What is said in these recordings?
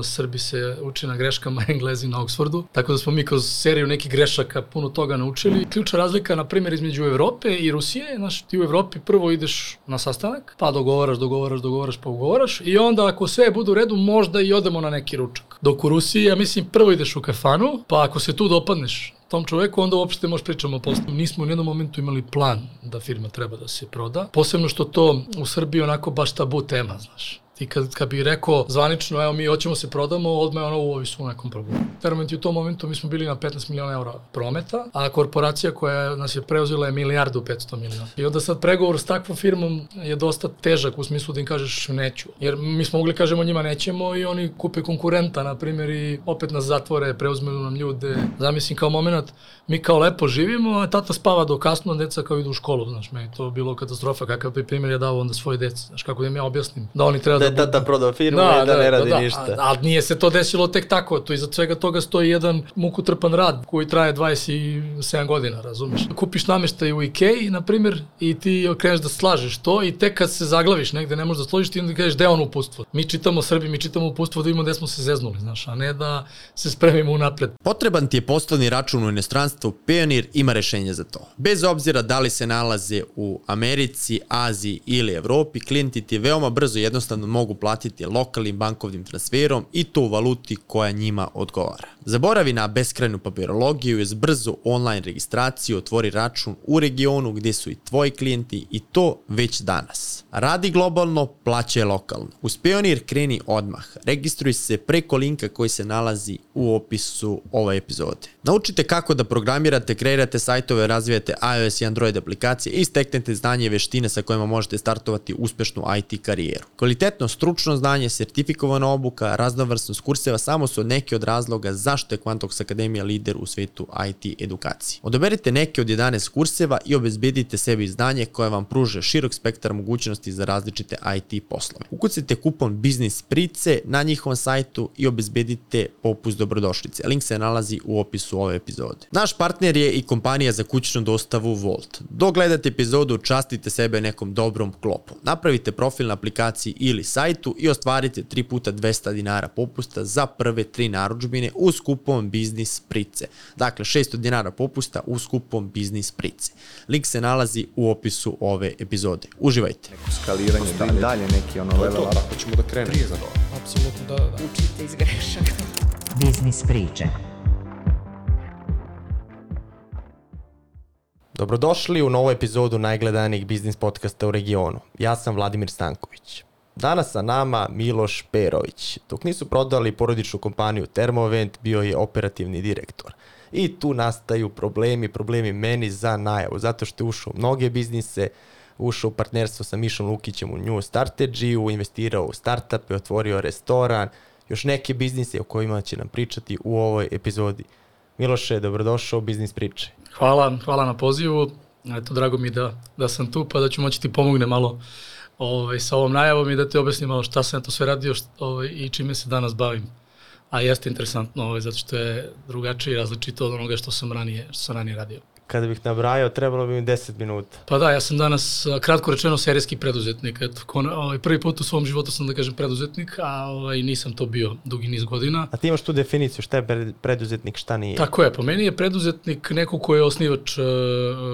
obično Srbi se uči na greškama, Englezi na Oxfordu, tako da smo mi kroz seriju nekih grešaka puno toga naučili. Ključna razlika, na primjer, između Evrope i Rusije, znaš, ti u Evropi prvo ideš na sastanak, pa dogovaraš, dogovaraš, dogovaraš, pa ugovaraš i onda ako sve bude u redu, možda i odemo na neki ručak. Dok u Rusiji, ja mislim, prvo ideš u kafanu, pa ako se tu dopadneš tom čoveku, onda uopšte možeš pričamo o poslu. Nismo u jednom momentu imali plan da firma treba da se proda. Posebno što to u Srbiji onako baš tabu tema, znaš. I kad, kad bi rekao zvanično, evo mi hoćemo se prodamo, odmah ono u ovi su u nekom problemu. Termenti u tom momentu mi smo bili na 15 miliona eura prometa, a korporacija koja nas je preuzela je milijardu 500 miliona. I onda sad pregovor s takvom firmom je dosta težak u smislu da im kažeš neću. Jer mi smo mogli kažemo njima nećemo i oni kupe konkurenta, na primjer, i opet nas zatvore, preuzme nam ljude. Zamislim kao moment, mi kao lepo živimo, a tata spava do kasno, deca kao idu u školu, znaš, meni to bilo katastrofa, kakav bi primjer je dao onda svoje dece, znaš, kako da im ja objasnim, da oni treba da je tata prodao firmu da, i da, da ne radi da, da. ništa. Ali nije se to desilo tek tako, to iza svega toga stoji jedan mukotrpan rad koji traje 27 godina, razumeš? Kupiš nameštaj u Ikei, na primjer, i ti kreneš da slažeš to i tek kad se zaglaviš negde, ne možeš da složiš, ti onda kažeš gde je ono upustvo. Mi čitamo Srbi, mi čitamo upustvo da vidimo gde smo se zeznuli, znaš, a ne da se spremimo unapred. Potreban ti je poslovni račun u inostranstvu, Pionir ima rešenje za to. Bez obzira da li se nalaze u Americi, Aziji ili Evropi, klijenti ti veoma brzo i jednostavno mogu platiti lokalnim bankovnim transferom i to u valuti koja njima odgovara. Zaboravi na beskrajnu papirologiju i brzo online registraciju otvori račun u regionu gde su i tvoji klijenti i to već danas. Radi globalno, plaćaj lokalno. Uz Pionir kreni odmah. Registruj se preko linka koji se nalazi u opisu ove epizode. Naučite kako da programirate, kreirate sajtove, razvijate iOS i Android aplikacije i steknete znanje i veštine sa kojima možete startovati uspešnu IT karijeru. Kvalitetno stručno znanje, sertifikovana obuka, raznovrsnost kurseva samo su neke od razloga zašto je Quantox Akademija lider u svetu IT edukacije. Odaberite neke od 11 kurseva i obezbedite sebi znanje koje vam pruže širok spektar mogućnosti za različite IT poslove. Ukucite kupon Biznis Price na njihovom sajtu i obezbedite popust dobrodošlice. Link se nalazi u opisu ove epizode. Naš partner je i kompanija za kućnu dostavu Volt. Dok gledate epizodu, častite sebe nekom dobrom klopom. Napravite profil na aplikaciji ili sajtu i ostvarite 3 puta 200 dinara popusta za prve 3 naručbine uz kupon Biznis Price. Dakle, 600 dinara popusta uz kupon Biznis Price. Link se nalazi u opisu ove epizode. Uživajte. Skaliranje, da i dalje neki ono level up. Ako ćemo da krenemo. Apsolutno, da, da. Učite iz grešaka. Biznis priče. Dobrodošli u novu epizodu najgledanijih biznis podcasta u regionu. Ja sam Vladimir Stanković. Danas sa nama Miloš Perović. Dok nisu prodali porodičnu kompaniju Termovent, bio je operativni direktor. I tu nastaju problemi, problemi meni za najavu, zato što je ušao u mnoge biznise, ušao u partnerstvo sa Mišom Lukićem u New Strategy, investirao u startupe, otvorio restoran, još neke biznise o kojima će nam pričati u ovoj epizodi. Miloše, dobrodošao u Biznis priče. Hvala, hvala na pozivu. Eto, drago mi da, da sam tu, pa da ću moći ti pomogne malo ovaj, sa ovom najavom i da ti objasnim malo šta sam to sve radio šta, ovaj, i čime se danas bavim. A jeste interesantno, ovaj, zato što je drugačije i različito od onoga što sam ranije, što sam ranije radio kada bih nabrajao, trebalo bi mi 10 minuta. Pa da, ja sam danas, kratko rečeno, serijski preduzetnik. Eto, kon, ovaj, prvi put u svom životu sam, da kažem, preduzetnik, a ovaj, nisam to bio dugi niz godina. A ti imaš tu definiciju, šta je preduzetnik, šta nije? Tako je, po meni je preduzetnik neko ko je osnivač uh,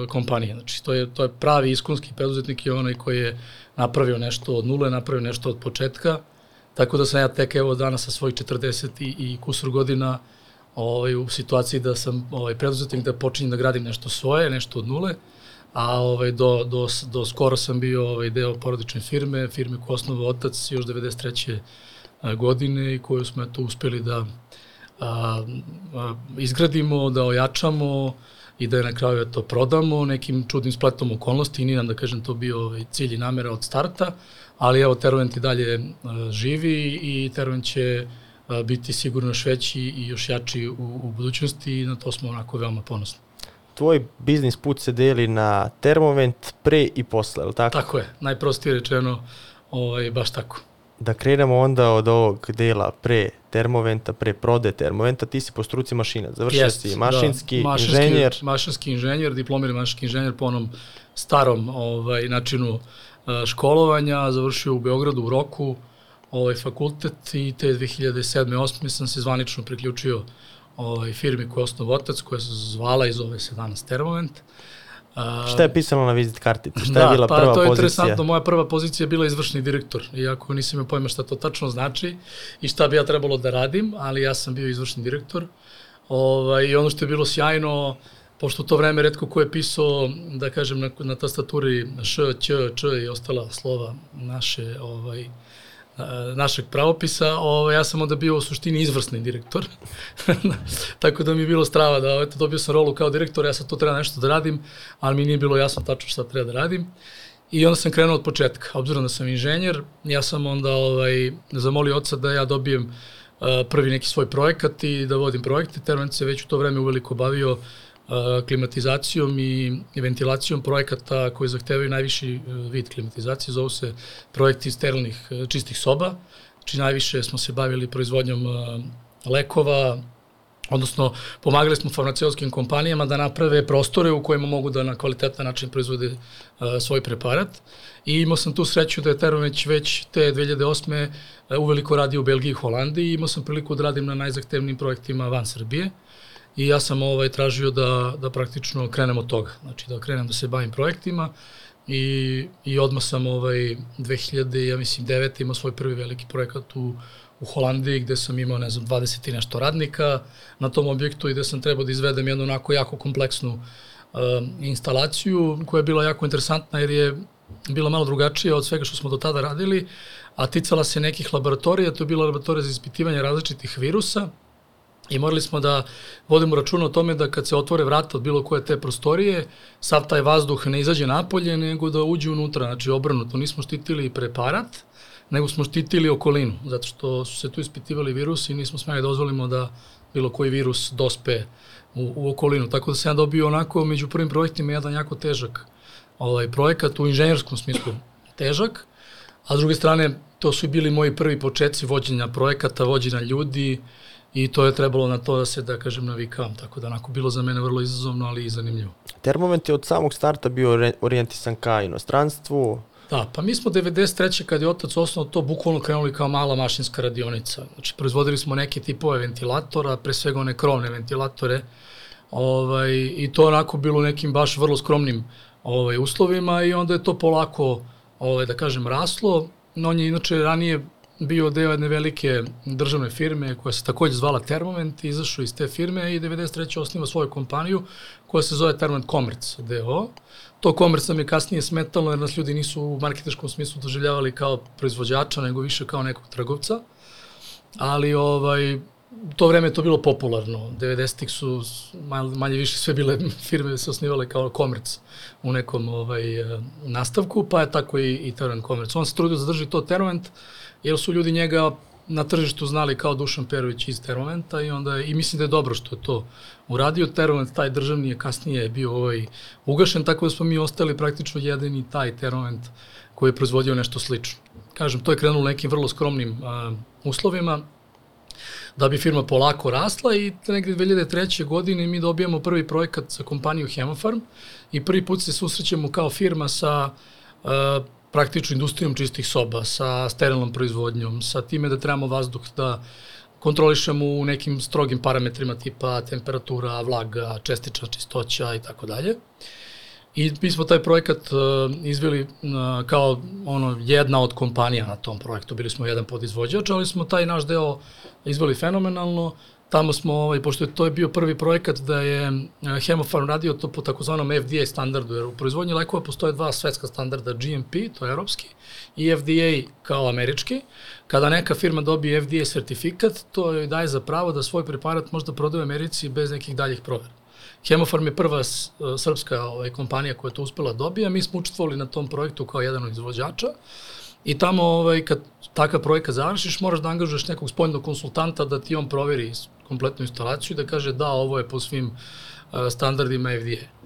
kompanije. Znači, to je, to je pravi iskonski preduzetnik je onaj koji je napravio nešto od nule, napravio nešto od početka. Tako da sam ja tek evo danas sa svojih 40 i, i kusur godina uh, ovaj, u situaciji da sam ovaj, preduzetnik da počinjem da gradim nešto svoje, nešto od nule, a ovaj, do, do, do skoro sam bio ovaj, deo porodične firme, firme koju osnovao otac još 93. godine i koju smo eto, uspeli da a, a, izgradimo, da ojačamo i da je na kraju to prodamo nekim čudnim spletom okolnosti i nije nam da kažem to bio ovaj, cilj i namera od starta, ali evo Terovent i dalje a, živi i Terovent će biti sigurno još veći i još jači u, u budućnosti i na to smo onako veoma ponosni. Tvoj biznis put se deli na termovent pre i posle, je li tako? Tako je, najprostije rečeno, ovaj, baš tako. Da krenemo onda od ovog dela pre termoventa, pre prode termoventa, ti si po struci mašina, završio Jest, si mašinski, da, mašinski inženjer. Mašinski inženjer, diplomirani mašinski inženjer po onom starom ovaj, načinu školovanja, završio u Beogradu u Roku, ovaj fakultet i te 2007. 8. sam se zvanično priključio ovaj, firmi koja je osnov otac, koja se zvala i zove se danas Termoment. Uh, Šta je pisalo na vizit kartici? Šta da, je bila pa, prva pozicija? to je interesantno. Moja prva pozicija je bila izvršni direktor, iako nisam imao pojma šta to tačno znači i šta bi ja trebalo da radim, ali ja sam bio izvršni direktor. Ovaj, I ono što je bilo sjajno, pošto to vreme redko ko je pisao, da kažem, na, na tastaturi š, ć, č i ostala slova naše ovaj, našeg pravopisa, ovaj, ja sam onda bio u suštini izvrsni direktor. Tako da mi je bilo strava da eto, dobio sam rolu kao direktor, ja sad to treba nešto da radim, ali mi nije bilo jasno tačno šta treba da radim. I onda sam krenuo od početka. Obzirom da sam inženjer, ja sam onda ovaj, zamolio oca da ja dobijem uh, prvi neki svoj projekat i da vodim projekte. Terment se već u to vreme uveliko bavio uh, klimatizacijom i, ventilacijom projekata koji zahtevaju najviši e, vid klimatizacije, zovu se projekti sterilnih e, čistih soba, znači najviše smo se bavili proizvodnjom e, lekova, odnosno pomagali smo farmaceutskim kompanijama da naprave prostore u kojima mogu da na kvalitetan način proizvode svoj preparat. I imao sam tu sreću da je Teromeć već te 2008. uveliko radio u Belgiji i Holandiji i imao sam priliku da radim na najzahtevnijim projektima van Srbije i ja sam ovaj tražio da, da praktično krenem od toga, znači da krenem da se bavim projektima i, i odmah sam ovaj 2000, ja mislim 9. imao svoj prvi veliki projekat u, u Holandiji gde sam imao, ne znam, 20 i nešto radnika na tom objektu i gde sam trebao da izvedem jednu onako jako kompleksnu uh, instalaciju koja je bila jako interesantna jer je bila malo drugačija od svega što smo do tada radili, a ticala se nekih laboratorija, to je bila laboratorija za ispitivanje različitih virusa, I morali smo da vodimo računa o tome da kad se otvore vrata od bilo koje te prostorije, sav taj vazduh ne izađe napolje, nego da uđe unutra, znači obrnuto. Nismo štitili preparat, nego smo štitili okolinu, zato što su se tu ispitivali virusi i nismo smeli da dozvolimo da bilo koji virus dospe u, u okolinu. Tako da sam ja dobio onako među prvim projektima jedan jako težak ovaj, projekat u inženjerskom smislu težak, a s druge strane to su bili moji prvi početci vođenja projekata, vođenja ljudi, i to je trebalo na to da se, da kažem, navikavam, tako da onako bilo za mene vrlo izazovno, ali i zanimljivo. Termoment je od samog starta bio orijentisan ka inostranstvu, Da, pa mi smo 93. kad je otac osnovno to bukvalno krenuli kao mala mašinska radionica. Znači, proizvodili smo neke tipove ventilatora, pre svega one krovne ventilatore, ovaj, i to onako bilo nekim baš vrlo skromnim ovaj, uslovima i onda je to polako, ovaj, da kažem, raslo. No, on je inače ranije bio deo jedne velike državne firme koja se takođe zvala Termoment, izašao iz te firme i 93. osniva svoju kompaniju koja se zove Termoment Commerce DO. To Commerce nam je kasnije smetalo jer nas ljudi nisu u marketeškom smislu doživljavali kao proizvođača, nego više kao nekog trgovca. Ali ovaj, to vreme je to bilo popularno. 90-ih su manje više sve bile firme se osnivale kao Commerce u nekom ovaj, nastavku, pa je tako i, i Termoment Commerce. On se trudio da zadrži to Termoment, jer su ljudi njega na tržištu znali kao Dušan Perović iz Termomenta i onda i mislim da je dobro što je to uradio. Termoment, taj državni je kasnije bio ovaj ugašen, tako da smo mi ostali praktično jedini taj Termoment koji je proizvodio nešto slično. Kažem, to je krenulo nekim vrlo skromnim a, uslovima, da bi firma polako rasla i negde 2003. godine mi dobijamo prvi projekat za kompaniju Hemofarm i prvi put se susrećemo kao firma sa praktično industrijom čistih soba, sa sterilnom proizvodnjom, sa time da trebamo vazduh da kontrolišemo u nekim strogim parametrima tipa temperatura, vlaga, čestična čistoća i tako dalje. I mi smo taj projekat uh, izveli uh, kao ono jedna od kompanija na tom projektu. Bili smo jedan podizvođač, ali smo taj naš deo izveli fenomenalno. Tamo smo, ovaj, pošto je to je bio prvi projekat da je eh, Hemofarm radio to po takozvanom FDA standardu, jer u proizvodnji lekova postoje dva svetska standarda, GMP, to je evropski, i FDA kao američki. Kada neka firma dobije FDA sertifikat, to joj daje za pravo da svoj preparat možda prodaje u Americi bez nekih daljih provera. Hemofarm je prva eh, srpska ovaj, kompanija koja to uspela da dobija, mi smo učestvovali na tom projektu kao jedan od izvođača. I tamo, ovaj, kad takav projekat završiš, moraš da angažuješ nekog spoljnog konsultanta da ti on proveri kompletnu instalaciju i da kaže da, ovo je po svim standardima FDA.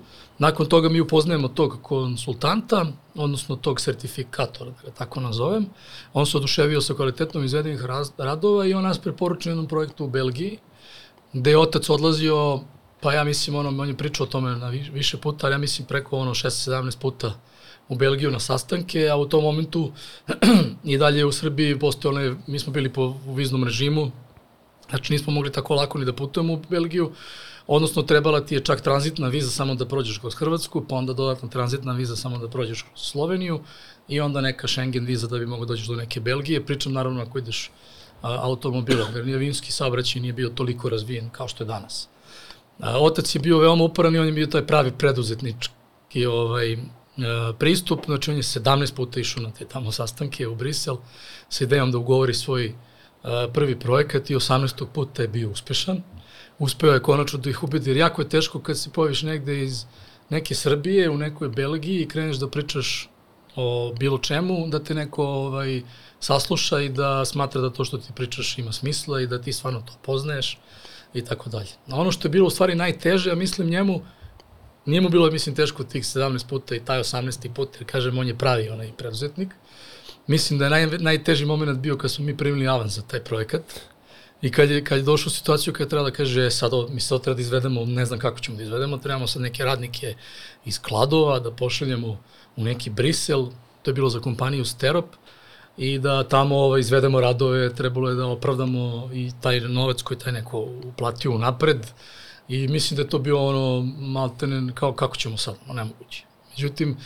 Nakon toga mi upoznajemo tog konsultanta, odnosno tog sertifikatora, da ga tako nazovem. On se oduševio sa kvalitetom izvedenih radova i on nas preporučio jednom projektu u Belgiji, gde je otac odlazio, pa ja mislim, ono, on je pričao o tome na više puta, ali ja mislim preko ono 6-17 puta u Belgiju na sastanke, a u tom momentu i dalje u Srbiji postojale, mi smo bili po viznom režimu, znači nismo mogli tako lako ni da putujemo u Belgiju, odnosno trebala ti je čak tranzitna viza samo da prođeš kroz Hrvatsku, pa onda dodatna tranzitna viza samo da prođeš kroz Sloveniju i onda neka Schengen viza da bi mogao dođeš do neke Belgije. Pričam naravno ako ideš automobilom, jer vinski saobraćaj nije bio toliko razvijen kao što je danas. Otac je bio veoma uporan i on je bio taj pravi preduzetnički ovaj, a, pristup, znači on je 17 puta išao na te tamo sastanke u Brisel sa idejom da ugovori svoj a, prvi projekat i 18. puta je bio uspešan. Uspeo je konačno da ih ubedi, jer jako je teško kad se pojaviš negde iz neke Srbije u nekoj Belgiji i kreneš da pričaš o bilo čemu, da te neko ovaj, sasluša i da smatra da to što ti pričaš ima smisla i da ti stvarno to poznaješ i tako dalje. Ono što je bilo u stvari najteže, ja mislim njemu, nije mu bilo, mislim, teško tih 17 puta i taj 18. put, jer kažem, on je pravi onaj preduzetnik. Mislim da je naj, najteži moment bio kad smo mi primili avans za taj projekat i kad je, kad je došao u situaciju kada treba da kaže, e, sad ovo, mi sad treba da izvedemo, ne znam kako ćemo da izvedemo, trebamo sad neke radnike iz Kladova da pošaljemo u neki Brisel, to je bilo za kompaniju Sterop, i da tamo ovaj, izvedemo radove, trebalo je da opravdamo i taj novac koji taj neko uplatio napred i mislim da je to bio ono maltene kao kako ćemo sad, nemoguće. Međutim,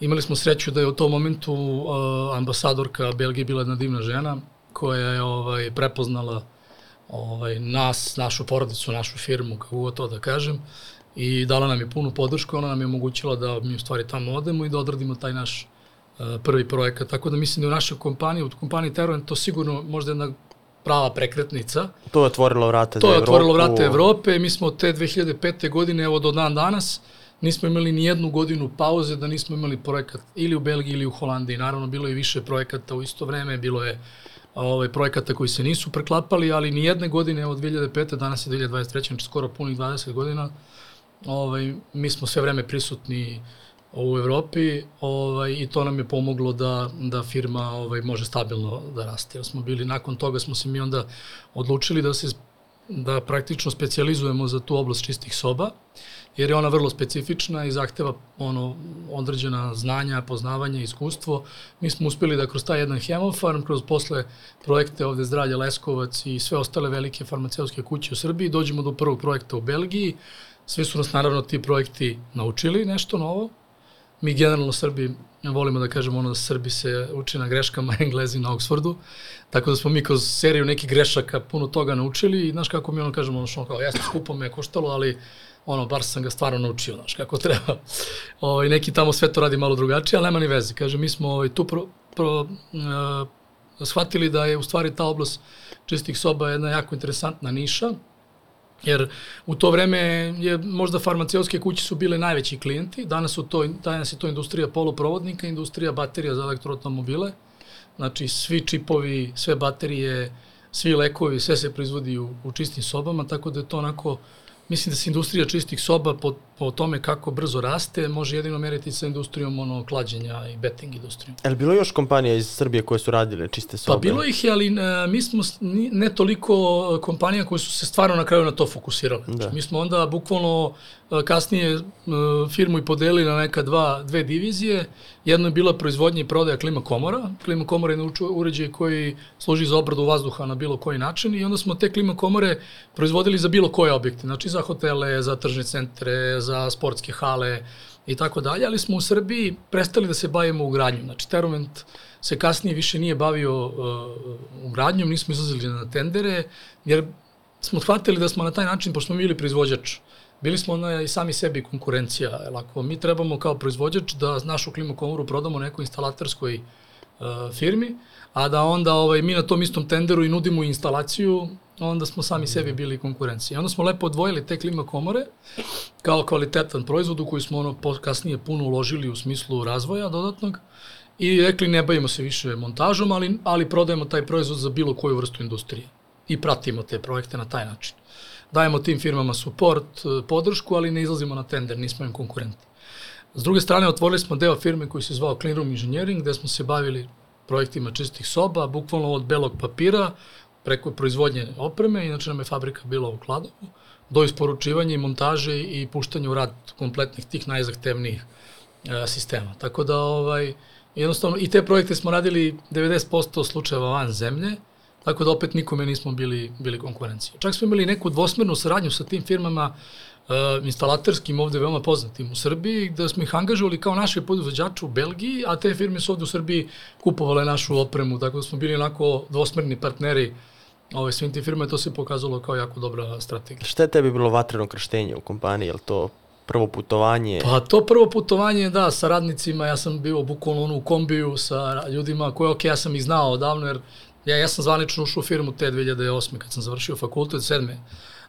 imali smo sreću da je u tom momentu uh, ambasadorka Belgije bila jedna divna žena koja je ovaj, prepoznala ovaj, nas, našu porodicu, našu firmu, kako god to da kažem, i dala nam je punu podršku, ona nam je omogućila da mi u stvari tamo odemo i da odradimo taj naš uh, prvi projekat. Tako da mislim da u našoj kompaniji, u kompaniji Teroen, to sigurno možda jedna prava prekretnica. To je otvorilo vrate To za je Evropu. otvorilo vrate Evrope. Mi smo te 2005. godine, evo do dan danas, nismo imali ni jednu godinu pauze da nismo imali projekat ili u Belgiji ili u Holandiji. Naravno, bilo je više projekata u isto vreme, bilo je ovaj, projekata koji se nisu preklapali, ali ni jedne godine, evo 2005. danas je 2023. znači skoro punih 20 godina, ovaj, mi smo sve vreme prisutni u Evropi ovaj, i to nam je pomoglo da, da firma ovaj, može stabilno da raste. Smo bili, nakon toga smo se mi onda odlučili da se da praktično specijalizujemo za tu oblast čistih soba, jer je ona vrlo specifična i zahteva ono određena znanja, poznavanje, iskustvo. Mi smo uspeli da kroz taj jedan hemofarm, kroz posle projekte ovde Zdravlje Leskovac i sve ostale velike farmaceutske kuće u Srbiji, dođemo do prvog projekta u Belgiji. Svi su nas naravno ti projekti naučili nešto novo. Mi generalno Srbi volimo da kažemo ono da Srbi se uče na greškama, Englezi na Oxfordu, tako da smo mi kroz seriju nekih grešaka puno toga naučili i znaš kako mi ono kažemo, ono što kao, jasno, skupo me je koštalo, ali ono, bar sam ga stvarno naučio, znaš, kako treba. Ovaj, neki tamo sve to radi malo drugačije, ali nema ni veze. Kaže, mi smo ovaj, tu pro, pro, uh, shvatili da je u stvari ta oblast čistih soba jedna jako interesantna niša, Jer u to vreme je možda farmaceutske kuće su bile najveći klijenti, danas, su to, danas je to industrija poluprovodnika, industrija baterija za elektroautomobile, znači svi čipovi, sve baterije, svi lekovi, sve se proizvodi u, u čistim sobama, tako da je to onako Mislim da se industrija čistih soba po, po tome kako brzo raste može jedino meriti sa industrijom ono, klađenja i betting industrijom. Je li bilo još kompanija iz Srbije koje su radile čiste sobe? Pa bilo ih je, ali e, mi smo ne toliko kompanija koje su se stvarno na kraju na to fokusirale. Da. Znači, mi smo onda bukvalno e, kasnije e, firmu i podelili na neka dva, dve divizije. Jedno je bila proizvodnja i prodaja klima komora. Klima komora je uređaj koji služi za obradu vazduha na bilo koji način i onda smo te klima komore proizvodili za bilo koje objekte. Znači za hotele, za tržne centre, za sportske hale i tako dalje, ali smo u Srbiji prestali da se bavimo ugradnjom. Znači Terovent se kasnije više nije bavio uh, ugradnjom, nismo izlazili na tendere, jer smo shvatili da smo na taj način, pošto smo bili proizvođač, bili smo onda i sami sebi konkurencija. Jer ako mi trebamo kao proizvođač da našu klimu komoru prodamo nekoj instalatorskoj uh, firmi, a da onda ovaj, mi na tom istom tenderu i nudimo instalaciju, onda smo sami sebi bili konkurencija. Onda smo lepo odvojili te klima komore kao kvalitetan proizvod u koji smo ono kasnije puno uložili u smislu razvoja dodatnog i rekli ne bavimo se više montažom, ali, ali prodajemo taj proizvod za bilo koju vrstu industrije i pratimo te projekte na taj način. Dajemo tim firmama suport, eh, podršku, ali ne izlazimo na tender, nismo im konkurenti. S druge strane, otvorili smo deo firme koji se zvao Clean Room Engineering, gde smo se bavili projektima čistih soba, bukvalno od belog papira, preko proizvodnje opreme, inače nam je fabrika bila u Kladovu, do isporučivanja i montaže i puštanja u rad kompletnih tih najzahtevnijih e, sistema. Tako da, ovaj, jednostavno, i te projekte smo radili 90% slučajeva van zemlje, tako da opet nikome nismo bili, bili konkurencija. Čak smo imali neku dvosmernu saradnju sa tim firmama instalaterskim ovde veoma poznatim u Srbiji, da smo ih angažovali kao naše podizvođače u Belgiji, a te firme su ovde u Srbiji kupovale našu opremu, tako da smo bili onako dvosmerni partneri ove, svim tim firme, to se pokazalo kao jako dobra strategija. Šta je tebi bilo vatreno krštenje u kompaniji? Je li to prvo putovanje? Pa to prvo putovanje, da, sa radnicima, ja sam bio bukvalno ono u kombiju sa ljudima koje, ok, ja sam ih znao odavno, jer ja, ja sam zvanično ušao u firmu te 2008. kad sam završio fakultet, sedme.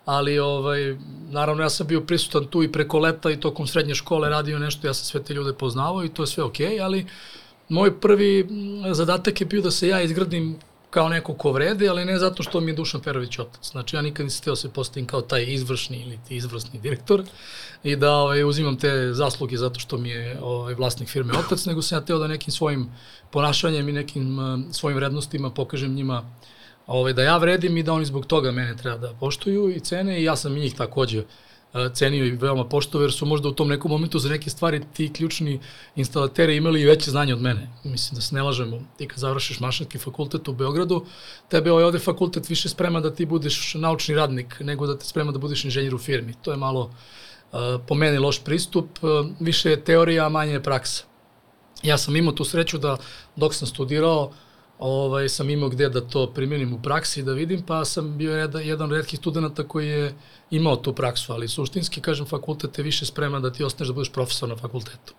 Ali, ovaj, naravno, ja sam bio prisutan tu i preko leta i tokom srednje škole radio nešto, ja sam sve te ljude poznavao i to je sve ok, ali moj prvi zadatak je bio da se ja izgradim kao neko ko vrede, ali ne zato što mi je Dušan Perović otac. Znači, ja nikad nisam teo se postavim kao taj izvršni ili ti izvršni direktor i da ovaj, uzimam te zasluge zato što mi je ovaj, vlasnik firme otac, nego sam ja teo da nekim svojim ponašanjem i nekim uh, svojim vrednostima pokažem njima ovaj, da ja vredim i da oni zbog toga mene treba da poštuju i cene i ja sam njih takođe cenio i veoma poštovao, jer su možda u tom nekom momentu za neke stvari ti ključni instalateri imali i veće znanje od mene. Mislim da se ne lažemo. Ti kad završiš mašinski fakultet u Beogradu, tebe ovaj ovde fakultet više sprema da ti budeš naučni radnik nego da te sprema da budeš inženjer u firmi. To je malo po meni loš pristup, više je teorija, manje je praksa. Ja sam imao tu sreću da dok sam studirao, ovaj, sam imao gde da to primjenim u praksi da vidim, pa sam bio jedan, jedan od redkih studenta koji je imao tu praksu, ali suštinski, kažem, fakultet te više sprema da ti ostaneš da budeš profesor na fakultetu.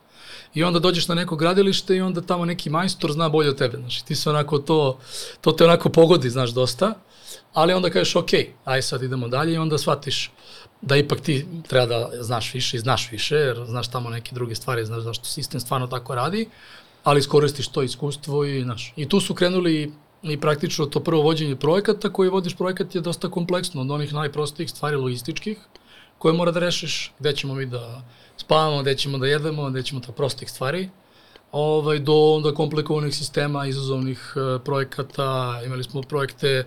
I onda dođeš na neko gradilište i onda tamo neki majstor zna bolje od tebe, znači ti se onako to, to te onako pogodi, znaš, dosta, ali onda kažeš, ok, aj sad idemo dalje i onda shvatiš da ipak ti treba da znaš više i znaš više, jer znaš tamo neke druge stvari, znaš zašto sistem stvarno tako radi, ali iskoristiš to iskustvo i, znaš, i tu su krenuli i praktično to prvo vođenje projekata, koji vodiš projekat je dosta kompleksno, od onih najprostijih stvari logističkih, koje mora da rešiš, gde ćemo mi da spavamo, gde ćemo da jedemo, gde ćemo da prostih stvari, ovaj, do onda komplikovanih sistema, izazovnih uh, projekata, imali smo projekte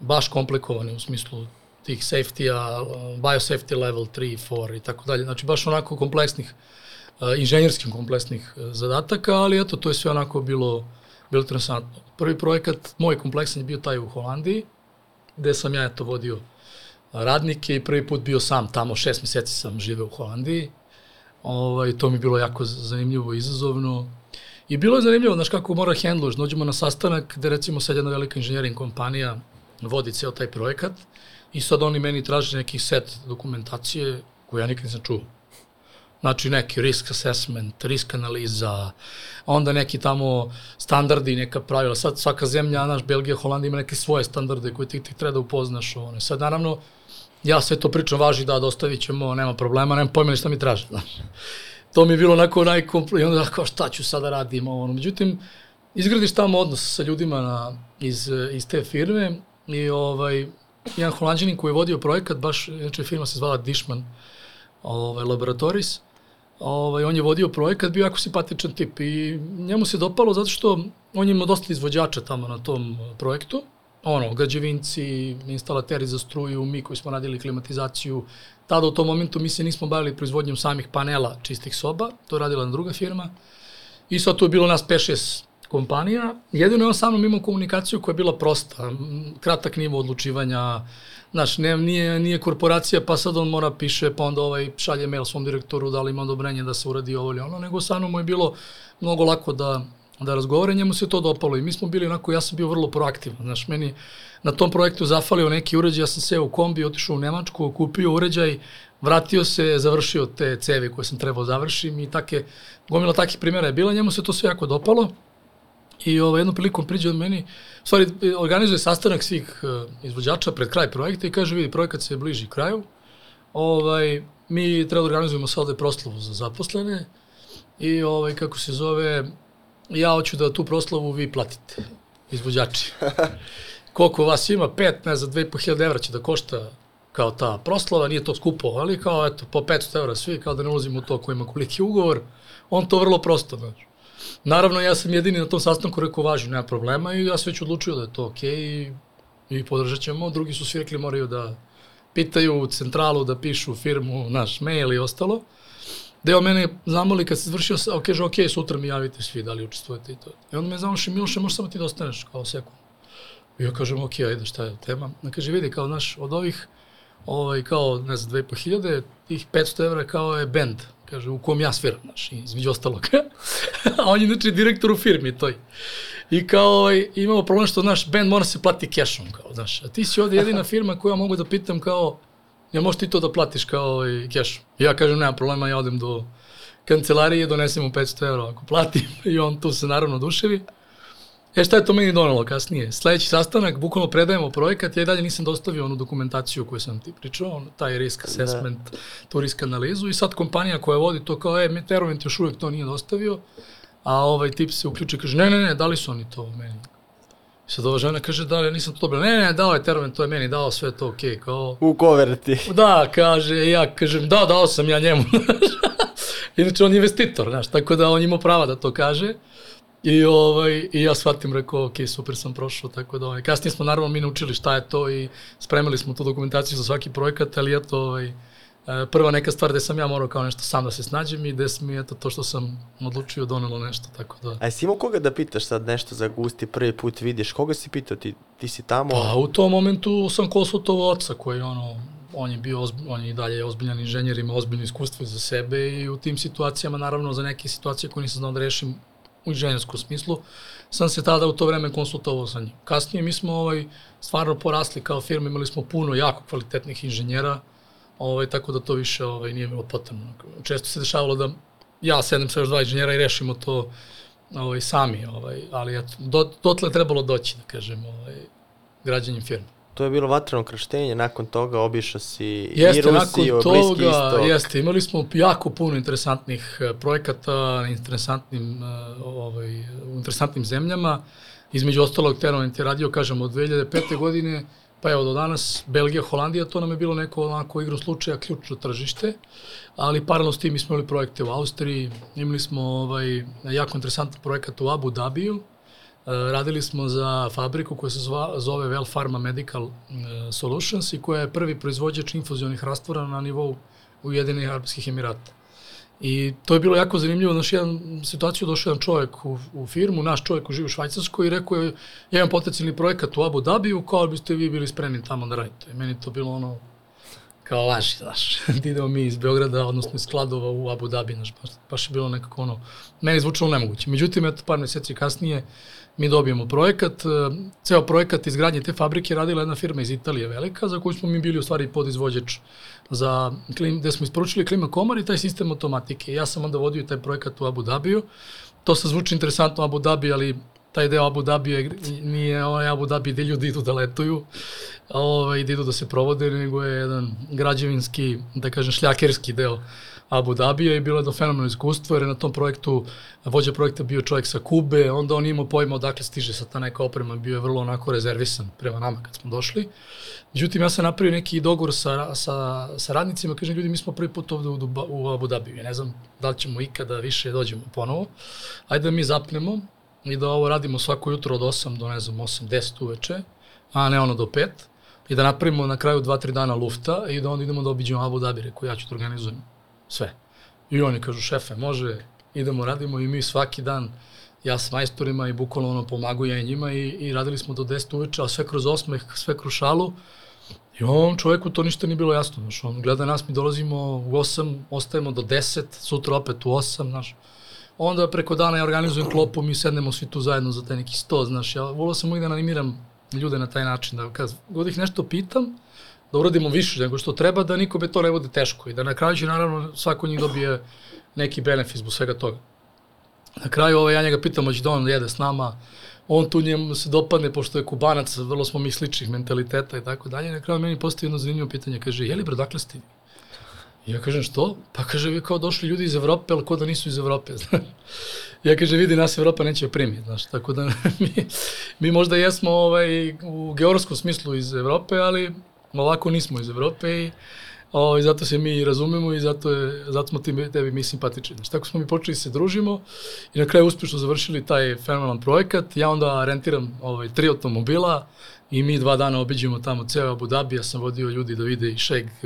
baš komplikovane u smislu tih safety-a, biosafety level 3, 4 i tako dalje, znači baš onako kompleksnih inženjerskih kompleksnih e, zadataka, ali eto, to je sve onako bilo, bilo interesantno. Prvi projekat, moj kompleksan je bio taj u Holandiji, gde sam ja eto vodio radnike i prvi put bio sam tamo, šest meseci sam živeo u Holandiji. Ovaj, to mi je bilo jako zanimljivo i izazovno. I bilo je zanimljivo, znaš kako mora handluš, dođemo na sastanak gde recimo sad jedna velika inženjering kompanija vodi ceo taj projekat i sad oni meni traže neki set dokumentacije koju ja nikad nisam čuo. Znači neki risk assessment, risk analiza, onda neki tamo standardi, neka pravila. Sad svaka zemlja, naš Belgija, Holandija ima neke svoje standarde koje ti, ti treba da upoznaš. One. Sad naravno, ja sve to pričam, važi da dostavit ćemo, nema problema, nema pojma šta mi traže. Znaš. To mi je bilo onako najkompli, onda kao šta ću sada da radim, ono. Međutim, izgradiš tamo odnos sa ljudima na, iz, iz te firme i ovaj, jedan holandjanin koji je vodio projekat, baš, znači firma se zvala Dishman, ovaj, Laboratories, ovaj, on je vodio projekat, bio jako simpatičan tip i njemu se dopalo zato što on je imao dosta izvođača tamo na tom projektu, ono, građevinci, instalateri za struju, mi koji smo radili klimatizaciju, tada u tom momentu mi se nismo bavili proizvodnjom samih panela čistih soba, to je radila druga firma, i sad tu je bilo nas 5-6 kompanija, jedino je on sa mnom imao komunikaciju koja je bila prosta, kratak nivo odlučivanja, Znaš, ne, nije, nije korporacija, pa sad on mora piše, pa onda ovaj šalje mail svom direktoru da li ima odobrenje da se uradi ovo ili ono, nego sa mnom je bilo mnogo lako da, da razgovore, njemu se to dopalo i mi smo bili onako, ja sam bio vrlo proaktivan, znaš, meni na tom projektu zafalio neki uređaj, ja sam seo u kombi, otišao u Nemačku, kupio uređaj, vratio se, završio te cevi koje sam trebao završim i take, gomila takih primjera je bila, njemu se to sve jako dopalo I ovaj, jednom prilikom priđe od meni, stvari organizuje sastanak svih uh, izvođača pred kraj projekta i kaže, vidi, projekat se bliži kraju, ovaj, mi treba da organizujemo sad ovde proslavu za zaposlene i ovaj, kako se zove, ja hoću da tu proslavu vi platite, izvođači. Koliko vas ima? Pet, ne za 2500 evra će da košta kao ta proslava, nije to skupo, ali kao eto, po 500 evra svi, kao da ne ulazimo u to ko ima koliki ugovor, on to vrlo prosto, znači. Naravno, ja sam jedini na tom sastanku rekao važi, nema problema i ja sam već odlučio da je to okej okay i, i podržat ćemo. Drugi su svi rekli moraju da pitaju u centralu, da pišu firmu, naš mail i ostalo. deo mene zamoli kad se završio, sa- kaže, ok, sutra mi javite svi da li učestvujete i to. I onda me zamoši, Miloše, možeš samo ti da ostaneš kao sekund. I ja kažem, ok, ajde, šta je tema? A kaže, vidi, kao, naš, od ovih, ovaj, kao, ne znam, 2500, tih 500 evra kao je band, kaže, u kom ja sviram, znaš, i između ostalog. a on je, znači, direktor u firmi toj. I kao, ovaj, imamo problem što naš band mora se plati cashom, kao, znaš, a ti si ovde jedina firma koja mogu da pitam kao, ja možeš ti to da platiš kao ovaj, cash. I ja kažem, nema problema, ja odem do kancelarije, donesem mu 500 evra ako platim i on tu se naravno duševi. E šta je to meni donalo kasnije? Sledeći sastanak, bukvalno predajemo projekat, ja i dalje nisam dostavio onu dokumentaciju koju sam ti pričao, on, taj risk assessment, da. tu risk analizu i sad kompanija koja vodi to kao, e, Meteorment još uvijek to nije dostavio, a ovaj tip se uključi i kaže, ne, ne, ne, dali su oni to meni. I sad ova žena kaže, da, ja nisam to dobila, ne, ne, dao je Terovent, to je meni dao, sve to okej, okay, kao, U koverti. Da, kaže, ja kažem, da, dao sam ja njemu. Inače, on je investitor, znaš, tako da on ima prava da to kaže. I, ovaj, I ja shvatim, rekao, ok, super sam prošao, tako da ovaj, kasnije smo naravno mi naučili šta je to i spremili smo tu dokumentaciju za svaki projekat, ali eto, ovaj, e, prva neka stvar gde sam ja morao kao nešto sam da se snađem i gde mi eto to što sam odlučio donelo nešto, tako da... A jesi imao koga da pitaš sad nešto za gusti, prvi put vidiš, koga si pitao, ti, ti si tamo? Pa u tom momentu sam konsultovao oca koji ono, on je bio, ozb, on je i dalje ozbiljan inženjer, ima ozbiljno iskustvo za sebe i u tim situacijama, naravno za neke situacije koje nisam znao da rešim u inženjerskom smislu, sam se tada u to vreme konsultovao sa njim. Kasnije mi smo ovaj, stvarno porasli kao firma, imali smo puno jako kvalitetnih inženjera, ovaj, tako da to više ovaj, nije bilo potrebno. Često se dešavalo da ja sedem sa još dva inženjera i rešimo to ovaj, sami, ovaj, ali eto, do, dotle trebalo doći, da kažem, ovaj, građanjem firme. To je bilo vatreno krštenje, nakon toga obišao si Jeste, i Rusiju, nakon Bliski toga, istok. jeste, imali smo jako puno interesantnih eh, projekata, interesantnim, eh, ovaj, u interesantnim zemljama. Između ostalog, Terovent je radio, kažem, od 2005. godine, pa evo do danas, Belgija, Holandija, to nam je bilo neko onako igro slučaja ključno tržište, ali paralelno s tim mi smo imali projekte u Austriji, imali smo ovaj, jako interesantan projekat u Abu Dhabiju, E, radili smo za fabriku koja se zva, zove Well Pharma Medical e, Solutions i koja je prvi proizvođač infuzionih rastvora na nivou Ujedinih Arabskih Emirata. I to je bilo jako zanimljivo, znaš, jedan situaciju došao jedan čovjek u, u firmu, naš čovjek koji živi u Švajcarskoj i rekao je, ja imam potencijalni projekat u Abu Dhabiju, kao biste vi bili spremni tamo da radite. I meni to bilo ono, kao važi, znaš, da idemo mi iz Beograda, odnosno iz Skladova u Abu Dhabi, znaš, baš, baš je bilo nekako ono, meni zvučalo nemoguće. Međutim, eto, par meseci kasnije, mi dobijemo projekat, e, ceo projekat izgradnje te fabrike radila jedna firma iz Italije velika, za koju smo mi bili u stvari podizvođač za klim, gde smo isporučili klima komar i taj sistem automatike. Ja sam onda vodio taj projekat u Abu Dhabiju. To se zvuči interesantno Abu Dhabi, ali taj deo Abu Dhabi je, nije ovaj Abu Dhabi gde ljudi idu da letuju, ovaj, idu da se provode, nego je jedan građevinski, da kažem, šljakerski deo Abu Dhabija i bilo je do fenomenalno iskustvo, jer je na tom projektu, vođa projekta bio čovjek sa Kube, onda on imao pojma odakle stiže sa ta neka oprema, bio je vrlo onako rezervisan prema nama kad smo došli. Međutim, ja sam napravio neki dogovor sa, sa, sa radnicima, kažem, ljudi, mi smo prvi put ovde u, Duba, u Abu Dhabiju, ja ne znam da li ćemo ikada više dođemo ponovo, ajde da mi zapnemo i da ovo radimo svako jutro od 8 do, ne znam, 8, 10 uveče, a ne ono do 5, i da napravimo na kraju 2-3 dana lufta i da onda idemo da obiđemo Abu Dhabi, rekao ja ću da organizujem sve. I oni kažu, šefe, može, idemo, radimo i mi svaki dan, ja s majstorima i bukvalno ono pomagu ja i njima i, i radili smo do 10 uveče, a sve kroz osmeh, sve kroz šalu. I on čoveku to ništa nije bilo jasno, znaš, on gleda nas, mi dolazimo u 8, ostajemo do 10, sutra opet u 8, znaš. Onda preko dana ja organizujem klopu, mi sednemo svi tu zajedno za taj neki sto, znaš, ja volao sam uvijek da animiram ljude na taj način, da kad god ih nešto pitam, da uradimo više nego što treba, da nikome to ne bude teško i da na kraju će naravno svako njih dobije neki benefit zbog svega toga. Na kraju ovaj, ja njega pitam, hoće da on jede s nama, on tu njemu se dopadne, pošto je kubanac, vrlo smo mi sličnih mentaliteta i tako dalje. Na kraju meni postoji jedno zanimljivo pitanje, kaže, je li bro, dakle ste vi? Ja kažem, što? Pa kaže, vi kao došli ljudi iz Evrope, ali ko da nisu iz Evrope, znaš. Ja kaže, vidi, nas Evropa neće primiti, znaš, tako da mi, mi možda jesmo ovaj, u geografskom smislu iz Evrope, ali ovako nismo iz Evrope i o, i zato se mi razumemo i zato, je, zato smo ti, tebi mi simpatični. Znači, tako smo mi počeli da se družimo i na kraju uspešno završili taj fenomenalan projekat. Ja onda rentiram ovaj, tri automobila, I mi dva dana obiđemo tamo ceo Abu Dhabi, ja sam vodio ljudi da vide i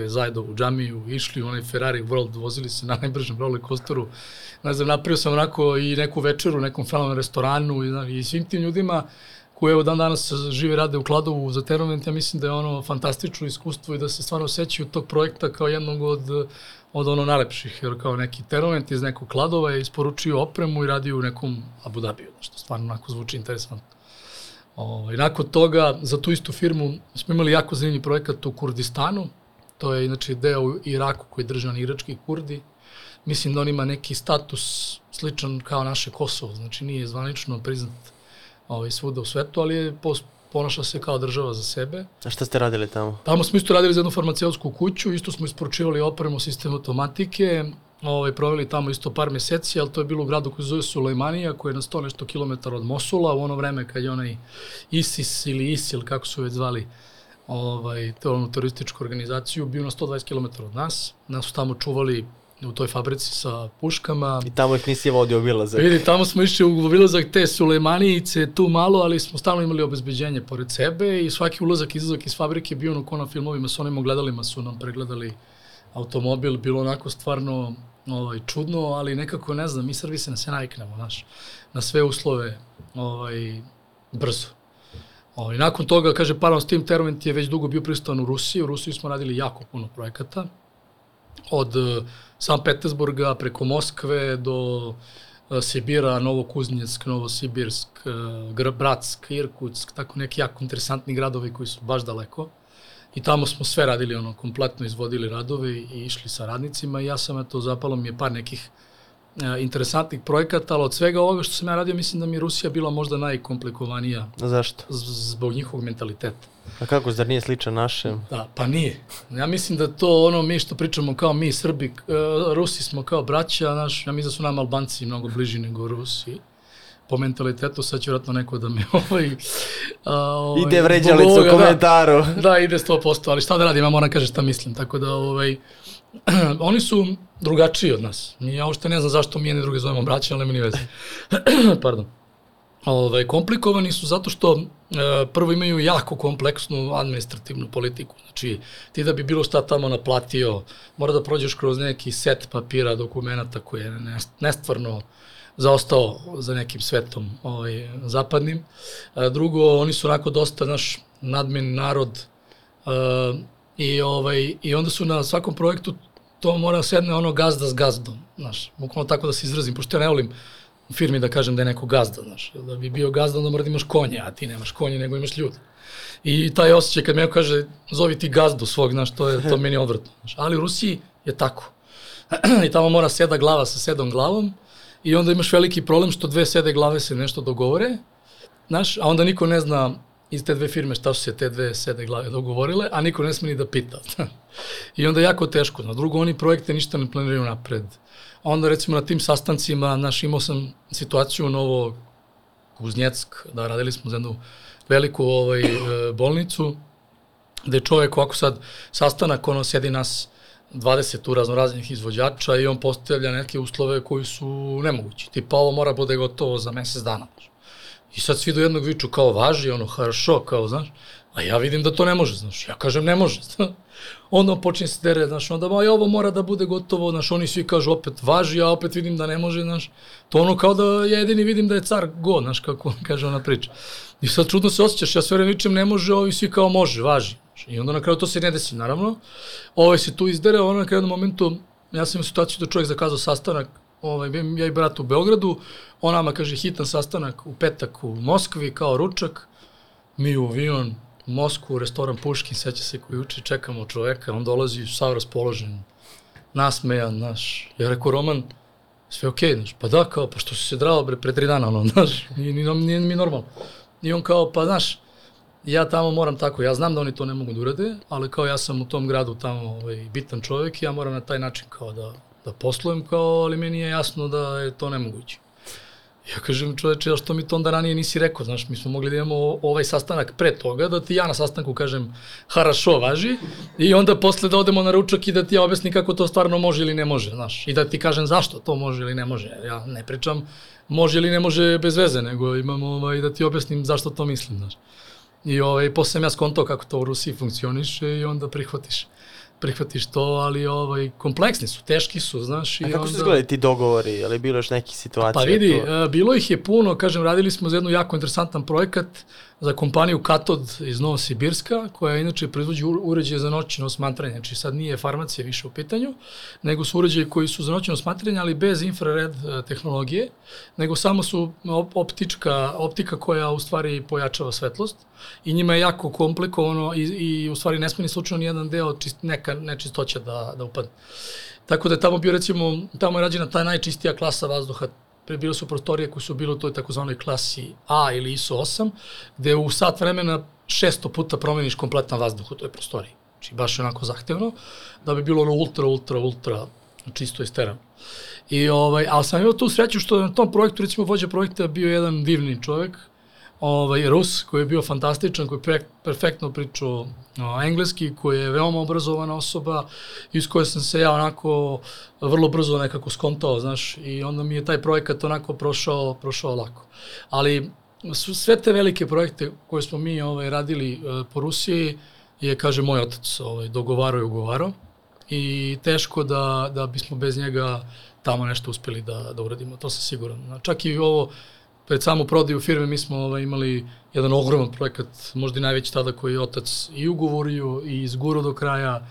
Zajdov u džamiju, išli u onaj Ferrari World, vozili se na najbržem roller coasteru. Ne znam, napravio sam onako i neku večeru u nekom fenomenom restoranu i, i svim tim ljudima koji evo dan danas žive rade u Kladovu za Terovent, ja mislim da je ono fantastično iskustvo i da se stvarno sećaju tog projekta kao jednog od, od ono najlepših, jer kao neki Terovent iz nekog Kladova je isporučio opremu i radio u nekom Abu Dhabiju, što stvarno onako zvuči interesantno. Ovaj, nakon toga, za tu istu firmu smo imali jako zanimljiv projekat u Kurdistanu, to je inače deo Iraku koji drže oni irački kurdi. Mislim da on ima neki status sličan kao naše Kosovo, znači nije zvanično priznat ovaj, svuda u svetu, ali je pos, ponaša se kao država za sebe. A šta ste radili tamo? Tamo smo isto radili za jednu farmaceutsku kuću, isto smo isporučivali opremu sistem automatike, ovaj, proveli tamo isto par meseci, ali to je bilo u gradu koji se zove Sulejmanija, koji je na 100 nešto kilometara od Mosula, u ono vreme kad je onaj ISIS ili ISIL, kako su već zvali, ovaj, te onu terorističku organizaciju, bio na 120 km od nas. Nas su tamo čuvali u toj fabrici sa puškama. I tamo ih nisi vodio obilazak. Vidi, tamo smo išli u obilazak te Sulejmanijice, tu malo, ali smo stalno imali obezbeđenje pored sebe i svaki ulazak i izlazak iz fabrike bio ono ko na filmovima, sa onim ogledalima su nam pregledali automobil, bilo onako stvarno ovaj, čudno, ali nekako, ne znam, mi Srbi se na sve naviknemo, znaš, na sve uslove ovaj, brzo. Ovaj, nakon toga, kaže, paralelno s tim, Termovent je već dugo bio prisutan u Rusiji, u Rusiji smo radili jako puno projekata, od San Petersburga preko Moskve do eh, Sibira, Novokuznjeck, Novosibirsk, eh, Bratsk, Irkutsk, tako neki jako interesantni gradovi koji su baš daleko. I tamo smo sve radili, ono, kompletno izvodili radove i išli sa radnicima i ja sam, eto, zapalo mi je par nekih e, interesantnih projekata, ali od svega ovoga što sam ja radio, mislim da mi je Rusija bila možda najkomplikovanija zašto? zbog njihovog mentaliteta. A kako, zar nije sličan našem? Da, pa nije. Ja mislim da to ono mi što pričamo kao mi Srbi, e, Rusi smo kao braća, naš, ja mislim da su nam Albanci mnogo bliži nego Rusi. Po mentalitetu sad će vratno neko da me ovaj... A, ovaj Ide vređalica zbog u ovoga, komentaru. Da, da, ide 100%, ali šta da radim, ja moram kažem šta mislim, tako da ovaj, oni su drugačiji od nas. Ja uopšte ne znam zašto mi jedne druge zovemo braća, ali nema ni veze. Pardon. Ovaj, komplikovani su zato što e, prvo imaju jako kompleksnu administrativnu politiku. Znači, ti da bi bilo šta tamo naplatio, mora da prođeš kroz neki set papira, dokumenta koji je ne- nestvarno zaostao za nekim svetom ovaj, zapadnim. A, drugo, oni su onako dosta naš nadmen narod a, i, ovaj, i onda su na svakom projektu to mora da sedne ono gazda s gazdom, znaš, bukvalno tako da se izrazim, pošto ja ne volim firmi da kažem da je neko gazda, znaš, da bi bio gazda onda mora da imaš konje, a ti nemaš konje nego imaš ljude. I taj osjećaj kad neko kaže zovi ti gazdu svog, znaš, to je to meni odvratno. Znaš. Ali u Rusiji je tako. I tamo mora seda glava sa sedom glavom i onda imaš veliki problem što dve sede glave se nešto dogovore, znaš, a onda niko ne zna iz te dve firme šta su se te dve sede glave dogovorile, a niko ne sme ni da pita. I onda jako teško. Na drugo, oni projekte ništa ne planiraju napred. A onda recimo na tim sastancima, znaš, imao sam situaciju u Novo Kuznjeck, da radili smo za jednu veliku ovaj, e, bolnicu, gde je čovjek ovako sad sastanak, ono sedi nas 20 u raznoraznih izvođača i on postavlja neke uslove koji su nemogući. Tipa ovo mora bude gotovo za mesec dana. I sad svi do jednog viču kao važi, ono, harošo, kao, znaš, a ja vidim da to ne može, znaš, ja kažem ne može. Onda on počne se dere, znaš, onda ma, ovo mora da bude gotovo, znaš, oni svi kažu opet važi, ja opet vidim da ne može, znaš, to ono kao da ja jedini vidim da je car go, znaš, kako kaže ona priča. I sad čudno se osjećaš, ja sve vreme vičem ne može, ovi svi kao može, važi. I onda na kraju to se ne desi, naravno. Ovaj se tu izdere, ono na kraju momentu, ja sam imao situaciju da čovjek zakazao sastanak, ovaj, ja i brat u Beogradu, on nama kaže hitan sastanak u petak u Moskvi kao ručak, mi u avion, u Moskvu, restoran Puškin, seća se koji uče, čekamo čoveka, on dolazi sav raspoložen, nasmejan, znaš. Ja rekao, Roman, sve okej, okay, znaš, pa da, kao, pa što si se drao, bre, pre tri dana, ono, znaš, nije, nije, nije mi normalno. I on kao, pa znaš, ja tamo moram tako, ja znam da oni to ne mogu da urade, ali kao ja sam u tom gradu tamo ovaj, bitan čovjek i ja moram na taj način kao da, da poslujem kao, ali meni je jasno da je to nemoguće. Ja kažem čoveče, a što mi to onda ranije nisi rekao, znaš, mi smo mogli da imamo ovaj sastanak pre toga, da ti ja na sastanku kažem harašo važi i onda posle da odemo na ručak i da ti ja objasnim kako to stvarno može ili ne može, znaš, i da ti kažem zašto to može ili ne može, ja ne pričam može ili ne može bez veze, nego imamo ovaj, da ti objasnim zašto to mislim, znaš. I ovaj, posle sam ja skontao kako to u Rusiji funkcioniše i onda prihvatiš prihvatiš to, ali ovaj, kompleksni su, teški su, znaš. A i kako onda... su izgledali ti dogovori? Je li bilo još nekih situacija? Pa vidi, tu? e, bilo ih je puno, kažem, radili smo za jednu jako interesantan projekat za kompaniju Katod iz Novosibirska, koja inače proizvođi u- uređaje za noćno osmatranje, znači sad nije farmacija više u pitanju, nego su uređaji koji su za noćno osmatranje, ali bez infrared e, tehnologije, nego samo su op optička, optika koja u stvari pojačava svetlost i njima je jako komplikovano i, i u stvari ne smije ni slučajno ni jedan deo čist, neka nečistoća da, da upadne. Tako da je tamo bio recimo, tamo je rađena ta najčistija klasa vazduha bile su prostorije koje su bile u toj takozvanoj klasi A ili ISO 8, gde u sat vremena 600 puta promeniš kompletan vazduh u toj prostoriji. Znači baš onako zahtevno, da bi bilo ono ultra, ultra, ultra čisto isterano. I ovaj, ali sam imao tu sreću što na tom projektu, recimo vođa projekta bio jedan divni čovek, ovaj, Rus, koji je bio fantastičan, koji je pre, perfektno pričao o, engleski, koji je veoma obrazovana osoba, iz koje sam se ja onako vrlo brzo nekako skontao, znaš, i onda mi je taj projekat onako prošao, prošao lako. Ali sve te velike projekte koje smo mi ovaj, radili e, po Rusiji je, kaže, moj otac ovaj, dogovarao i ugovarao i teško da, da bismo bez njega tamo nešto uspeli da, da uradimo, to sam siguran. Čak i ovo, pred samu prodaju firme mi smo ovaj, imali jedan ogroman projekat, možda i najveći tada koji je otac i ugovorio i izgurao do kraja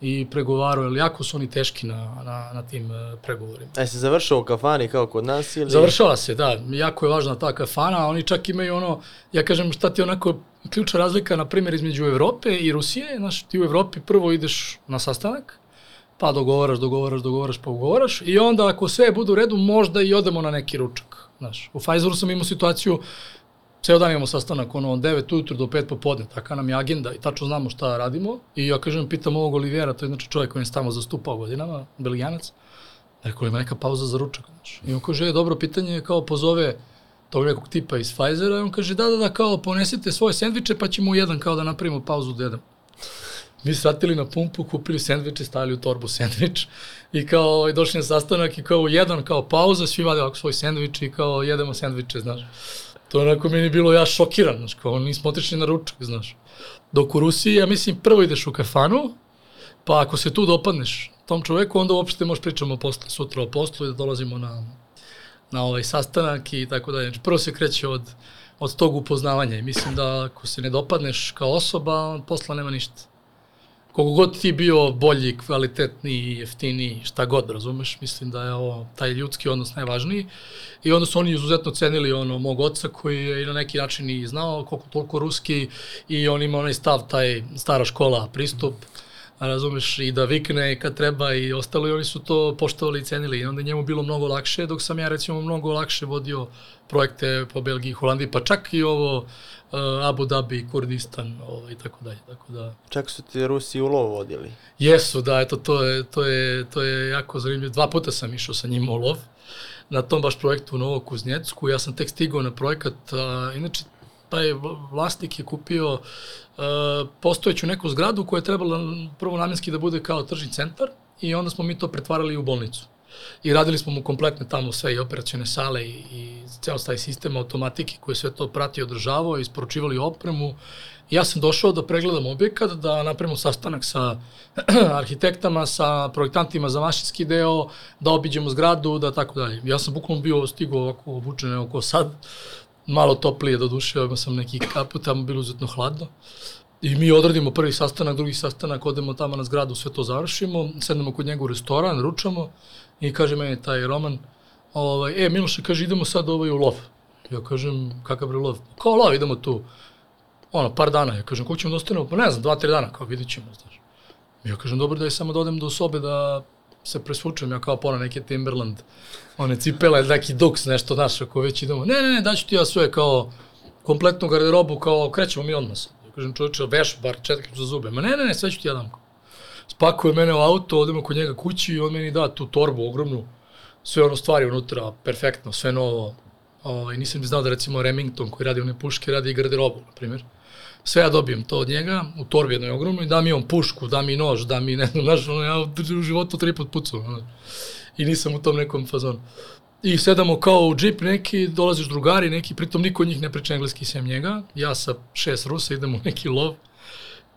i pregovarao, ali jako su oni teški na, na, na tim uh, pregovorima. A se završao u kafani kao kod nas ili? Završava se, da. Jako je važna ta kafana, oni čak imaju ono, ja kažem šta ti onako ključna razlika, na primjer, između Evrope i Rusije. Znaš, ti u Evropi prvo ideš na sastanak, pa dogovaraš, dogovaraš, dogovaraš, pa ugovaraš i onda ako sve bude u redu, možda i odemo na neki ručak. Znaš, u Pfizeru sam imao situaciju, ceo dan imamo sastanak, ono, od 9 ujutru do 5 popodne, taka nam je agenda i tačno znamo šta radimo. I ja kažem, pitam ovog Olivera, to je znači čovjek koji je tamo zastupao godinama, belgijanac, rekao ima neka pauza za ručak. Znači. I on kaže, e, dobro pitanje je kao pozove tog nekog tipa iz Pfizera i on kaže, da, da, da, kao ponesite svoje sendviče pa ćemo u jedan kao da napravimo pauzu da jedemo. Mi sratili na pumpu, kupili sendviče, stavili u torbu sendvič i kao ovaj, došli na sastanak i kao u jedan kao pauza, svi vade ovako svoj sendvič i kao jedemo sendviče, znaš. To je onako meni bilo ja šokiran, znaš, kao nismo otišli na ručak, znaš. Dok u Rusiji, ja mislim, prvo ideš u kafanu, pa ako se tu dopadneš tom čoveku, onda uopšte možeš pričamo posle, sutra o poslu i da dolazimo na, na ovaj sastanak i tako dalje. Znači, prvo se kreće od, od tog upoznavanja i mislim da ako se ne dopadneš kao osoba, posla nema ništa. Koliko god ti bio bolji, kvalitetniji, jeftiniji, šta god, razumeš, mislim da je ovo, taj ljudski odnos najvažniji. I onda su oni izuzetno cenili ono mog oca koji je na neki način i znao koliko toliko ruski i on ima onaj stav, taj stara škola pristup, razumeš, i da vikne kad treba i ostalo i oni su to poštovali i cenili i onda je njemu bilo mnogo lakše, dok sam ja recimo mnogo lakše vodio projekte po Belgiji i Holandiji, pa čak i ovo uh, Abu Dhabi, Kurdistan ovaj, i tako dalje, tako da... Čak su ti Rusi u lov vodili. Jesu, da, eto, to je, to je, to je jako zanimljivo. Dva puta sam išao sa njim u lov, na tom baš projektu u Novokuznjecku. Ja sam tek stigao na projekat, a, inače, taj vlasnik je kupio uh, postojeću neku zgradu koja je trebala prvo namjenski da bude kao tržni centar i onda smo mi to pretvarali u bolnicu. I radili smo mu kompletne tamo sve i operacione sale i, i ceo taj sistem automatike koji sve to pratio, održavao, isporučivali opremu. I ja sam došao da pregledam objekat, da napravimo sastanak sa arhitektama, sa projektantima za mašinski deo, da obiđemo zgradu, da tako dalje. Ja sam bukvalno bio stigao ovako obučen oko sad, malo toplije do duše, imao sam neki kaput, tamo bilo uzetno hladno. I mi odradimo prvi sastanak, drugi sastanak, odemo tamo na zgradu, sve to završimo, sednemo kod njega u restoran, ručamo i kaže meni taj Roman, ovaj, e Miloše, kaže idemo sad ovaj u lov. Ja kažem, kakav bre lov? Kao lov, idemo tu. Ono, par dana. Ja kažem, kako ćemo da ostanemo? Pa ne znam, dva, tri dana, kao vidit ćemo, znaš. Ja kažem, dobro da je samo da odem do sobe da se presvučem, ja kao pona neke Timberland, one cipele, neki duks, nešto, znaš, ako već idemo. Ne, ne, ne, daću ti ja sve kao kompletnu garderobu, kao krećemo mi odmah sad. Ja kažem, čovječe, veš, bar četkicu za zube. Ma ne, ne, ne, sve ću ti ja dam. Spakuje mene u auto, odemo kod njega kući i on meni da tu torbu ogromnu, sve ono stvari unutra, perfektno, sve novo. Ovaj, nisam ni znao da recimo Remington koji radi one puške radi i garderobu, na primjer. Sve ja dobijem to od njega, u torbi jednoj ogromnoj, da mi on pušku, da mi nož, da mi, ne znam, znaš, ono, ja u životu tri put pucao, ono, i nisam u tom nekom fazonu. I sedamo kao u džip neki, dolaziš drugari neki, pritom niko od njih ne priča engleski sem njega. Ja sa šest Rusa idemo u neki lov.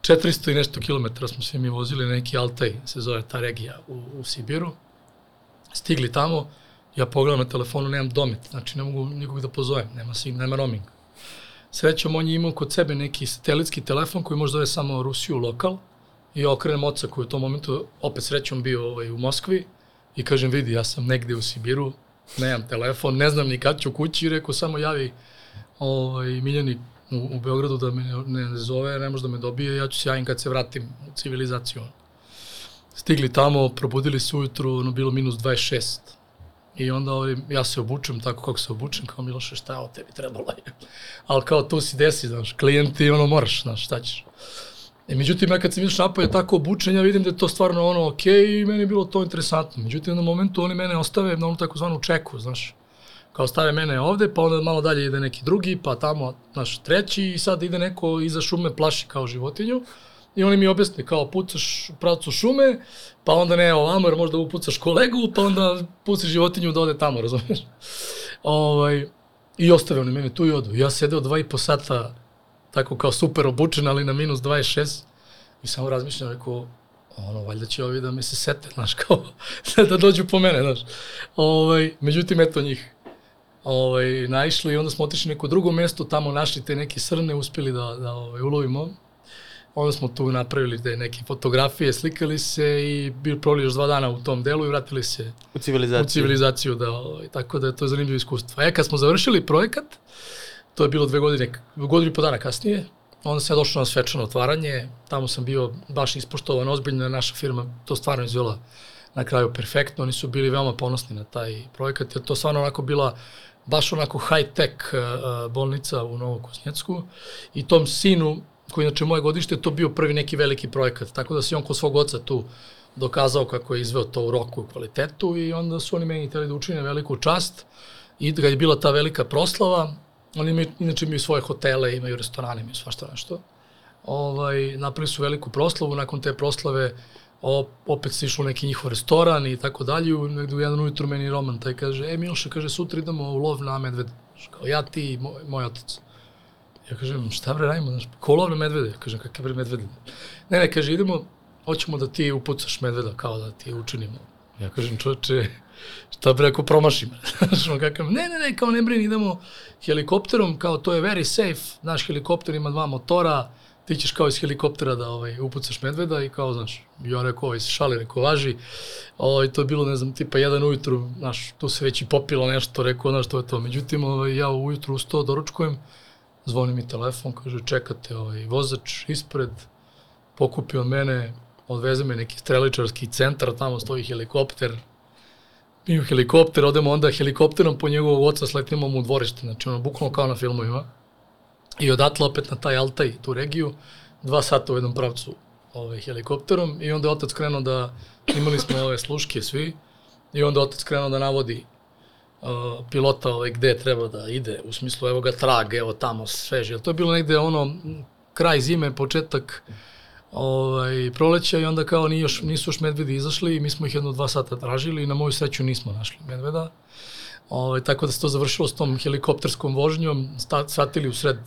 400 i nešto kilometara smo se mi vozili, neki Altaj se zove ta regija u, u Sibiru. Stigli tamo, ja pogledam na telefonu, nemam domet, znači ne mogu nikog da pozovem, nema, sig, nema roaming. Srećom, on je imao kod sebe neki satelitski telefon koji može zove samo Rusiju lokal i okrenem oca koji u tom momentu opet srećom bio ovaj, u Moskvi i kažem vidi ja sam negde u Sibiru, nemam telefon, ne znam ni kad ću kući i rekao samo javi ovaj, Miljani u, u Beogradu da me ne, ne zove, ne može da me dobije, ja ću se javim kad se vratim u civilizaciju. Stigli tamo, probudili se ujutru, ono bilo minus 26. I onda ovaj, ja se obučem tako kako se obučem, kao Miloše, šta ovo tebi trebalo je. Ali kao tu si desi, znaš, klijenti, ono moraš, znaš, šta ćeš. E, međutim, ja kad sam vidiš napolje tako obučen, ja vidim da je to stvarno ono okay, i meni je bilo to interesantno. Međutim, na momentu oni mene ostave na onu takozvanu čeku, znaš. Kao stave mene ovde, pa onda malo dalje ide neki drugi, pa tamo, znaš, treći i sad ide neko iza šume plaši kao životinju. I oni mi objasne kao pucaš u pravcu šume, pa onda ne ovamo jer možda upucaš kolegu, pa onda pucaš životinju da ode tamo, razumiješ? ovaj, I ostave oni mene tu i odu. Ja sedeo dva i po sata tako kao super obučen, ali na minus 26 i samo razmišljam, rekao, ono, valjda će ovi da me se sete, znaš, kao, da dođu po mene, znaš. Ovaj, međutim, eto njih ovaj, naišli i onda smo otišli neko drugo mesto, tamo našli te neke srne, uspeli da, da ovaj, ulovimo. Onda smo tu napravili te neke fotografije, slikali se i bili proveli još dva dana u tom delu i vratili se U civilizaciju. u civilizaciju, da, ovaj, tako da je to zanimljivo iskustvo. E, kad smo završili projekat, to je bilo dve godine, godinu i po dana kasnije, onda sam ja došao na svečano otvaranje, tamo sam bio baš ispoštovan, ozbiljno naša firma to stvarno izvela na kraju perfektno, oni su bili veoma ponosni na taj projekat, jer to stvarno onako bila baš onako high-tech uh, bolnica u Novokosnjecku i tom sinu, koji inače moje godište, to bio prvi neki veliki projekat, tako da se on kod svog oca tu dokazao kako je izveo to u roku i kvalitetu i onda su oni meni hteli da učine veliku čast i kad je bila ta velika proslava, oni imaju, inače imaju svoje hotele, imaju restorane, imaju svašta nešto. Ovaj, napravili su veliku proslavu, nakon te proslave opet se išlo neki njihov restoran i tako dalje, negde u jedan ujutru meni Roman taj kaže, e Miloše, kaže, sutra idemo u lov na medved. Kao ja, ti i moj, moj otac. Ja kažem, šta bre radimo, znaš, ko lov na medvede? Ja kažem, kakve bre medvede? Ne, ne, kaže, idemo, hoćemo da ti upucaš medveda, kao da ti učinimo. Ja kažem, čoveče, šta bre ako promašim? Kakav, ne, ne, ne, kao ne brini, idemo helikopterom, kao to je very safe, naš helikopter ima dva motora, ti ćeš kao iz helikoptera da ovaj, upucaš medveda i kao, znaš, ja rekao, ovaj se šali, rekao, važi, ovaj, to je bilo, ne znam, tipa jedan ujutru, znaš, tu se već i popilo nešto, rekao, znaš, to je to. Međutim, ovaj, ja ujutru ustao, doručkujem, zvoni mi telefon, kaže, čekate ovaj, vozač ispred, pokupi on mene, odveze me neki streličarski centar, tamo stoji helikopter, mi u helikopter, odemo onda helikopterom po njegovog oca, sletimo mu u dvorište, znači ono, bukvalno kao na filmovima. I odatle opet na taj Altaj, tu regiju, dva sata u jednom pravcu ovaj, helikopterom i onda je otac krenuo da, imali smo ove sluške svi, i onda otac krenuo da navodi pilota ovaj, gde treba da ide, u smislu evo ga trag, evo tamo sveže. Jel To je bilo negde ono, kraj zime, početak ovaj, proleća i onda kao ni još, nisu još medvedi izašli i mi smo ih jedno dva sata tražili i na moju sreću nismo našli medveda. Ovaj, tako da se to završilo s tom helikopterskom vožnjom, sta, shvatili u sred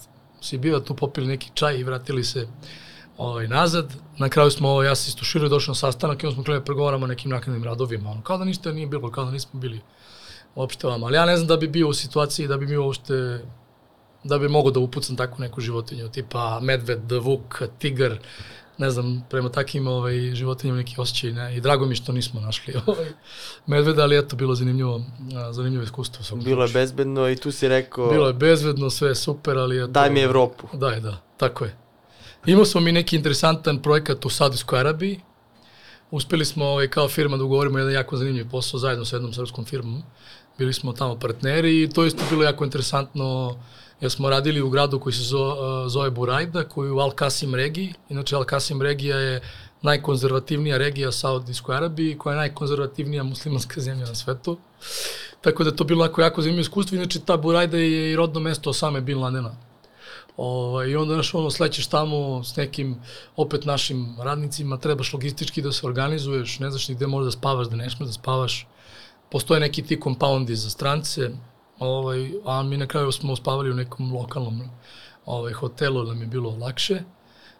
Sibira, tu popili neki čaj i vratili se ovaj, nazad. Na kraju smo, ovaj, ja se istuširao, došao na sastanak i onda smo krenuli da pregovaramo o nekim naknadnim radovima. Ono, kao da ništa nije bilo, kao da nismo bili uopšte vama. Ali ja ne znam da bi bio u situaciji da bi mi uopšte da bi mogo da upucam takvu neku životinju, tipa medved, vuk, tigar, ne znam, prema takim ovaj, životinjama neki osjećaj, ne, i drago mi što nismo našli ovaj, medveda, ali eto, bilo zanimljivo, zanimljivo iskustvo. Bilo je bezbedno i tu si rekao, Bilo je bezvedno, sve je super, ali... Eto, daj mi Evropu. Daj, da, tako je. Imao smo mi neki interesantan projekat u Saudijskoj Arabiji. Uspeli smo ovaj, kao firma da ugovorimo jedan jako zanimljiv posao zajedno sa jednom srpskom firmom. Bili smo tamo partneri i to isto bilo jako interesantno jer smo radili u gradu koji se zove, zove Burajda, koji je u Al-Kasim regiji. Inače, Al-Kasim regija je najkonzervativnija regija Saudijskoj Arabiji, koja je najkonzervativnija muslimanska zemlja na svetu. Tako da to bilo jako, jako zanimljivo iskustvo. Inače, ta Burajda je i rodno mesto Osame Bin Ladena. Ovaj, I onda, znaš, ono, slećeš tamo s nekim, opet našim radnicima, trebaš logistički da se organizuješ, ne znaš ni gde možeš da spavaš, da ne smeš da spavaš. Postoje neki ti kompaundi za strance, ovaj, a mi na kraju smo spavali u nekom lokalnom ovaj, hotelu, da mi je bilo lakše.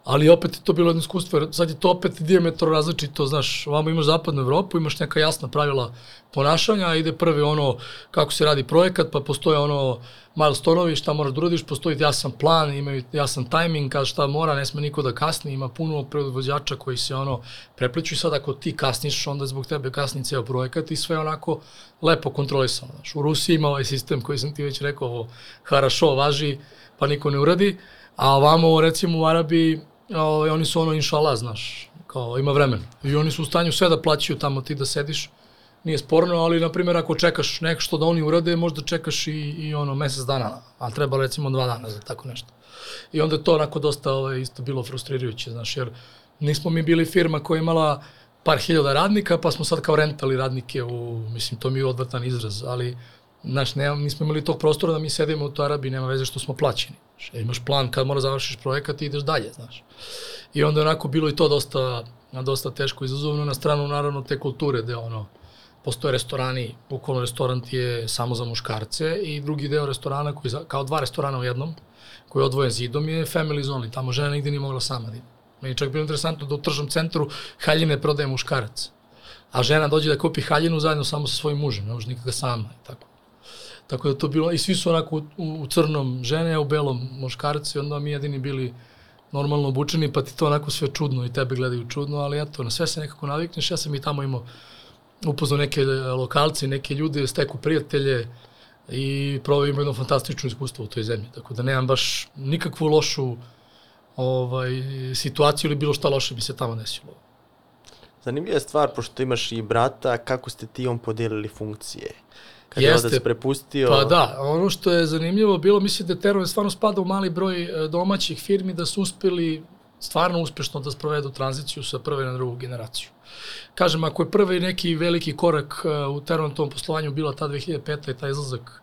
Ali opet je to bilo jedno iskustvo, jer sad je to opet diametro različito, znaš, ovamo imaš zapadnu Evropu, imaš neka jasna pravila ponašanja, ide prvi ono kako se radi projekat, pa postoje ono milestonovi, šta moraš da uradiš, postoji jasan plan, imaju jasan tajming, kada šta mora, ne sme niko da kasni, ima puno predvođača koji se ono prepliču i sad ako ti kasniš, onda zbog tebe kasni ceo projekat i sve onako lepo kontrolisano. Znaš, u Rusiji ima ovaj sistem koji sam ti već rekao, ovo harašo važi, pa niko ne uradi, a ovamo recimo u Arabiji ovaj, oni su ono inšala, znaš, kao ima vremena. I oni su u stanju sve da plaćaju tamo ti da sediš, nije sporno, ali na primjer ako čekaš nešto da oni urade, možda čekaš i, i ono mesec dana, a treba recimo dva dana za tako nešto. I onda je to onako dosta ovaj, isto bilo frustrirajuće, znaš, jer nismo mi bili firma koja je imala par hiljada radnika, pa smo sad kao rentali radnike u, mislim, to mi je odvrtan izraz, ali Znaš, nema, nismo imali tog prostora da mi sedimo u toj Arabiji, nema veze što smo plaćeni. Znaš, imaš plan kad mora završiš projekat i ideš dalje, znaš. I onda je onako bilo i to dosta, dosta teško izazovno na stranu naravno te kulture gde ono, postoje restorani, bukvalno restorant je samo za muškarce i drugi deo restorana koji kao dva restorana u jednom, koji je odvojen zidom je family zone, tamo žena nigde nije mogla sama da. Meni čak bilo interesantno da u tržnom centru haljine prodaje muškarac, a žena dođe da kupi haljinu zajedno samo sa svojim mužem, ne može nikada sama i tako. Tako da to bilo, i svi su onako u, u crnom žene, u belom muškarci, onda mi jedini bili normalno obučeni, pa ti to onako sve čudno i tebe gledaju čudno, ali eto, na sve se nekako navikneš, ja sam i tamo imao upoznao neke lokalci, neke ljude, steku prijatelje i probao imao jedno fantastično iskustvo u toj zemlji, tako da nemam baš nikakvu lošu ovaj, situaciju ili bilo šta loše bi se tamo desilo. Zanimljiva je stvar, pošto imaš i brata, kako ste ti on podelili funkcije? Kad Jeste. je otac prepustio... Pa da, ono što je zanimljivo bilo, mislim da Terove stvarno spada u mali broj e, domaćih firmi da su uspeli stvarno uspešno da sprovedu tranziciju sa prve na drugu generaciju. Kažem, ako je prvi neki veliki korak e, u termonom poslovanju bila ta 2005. i taj izlazak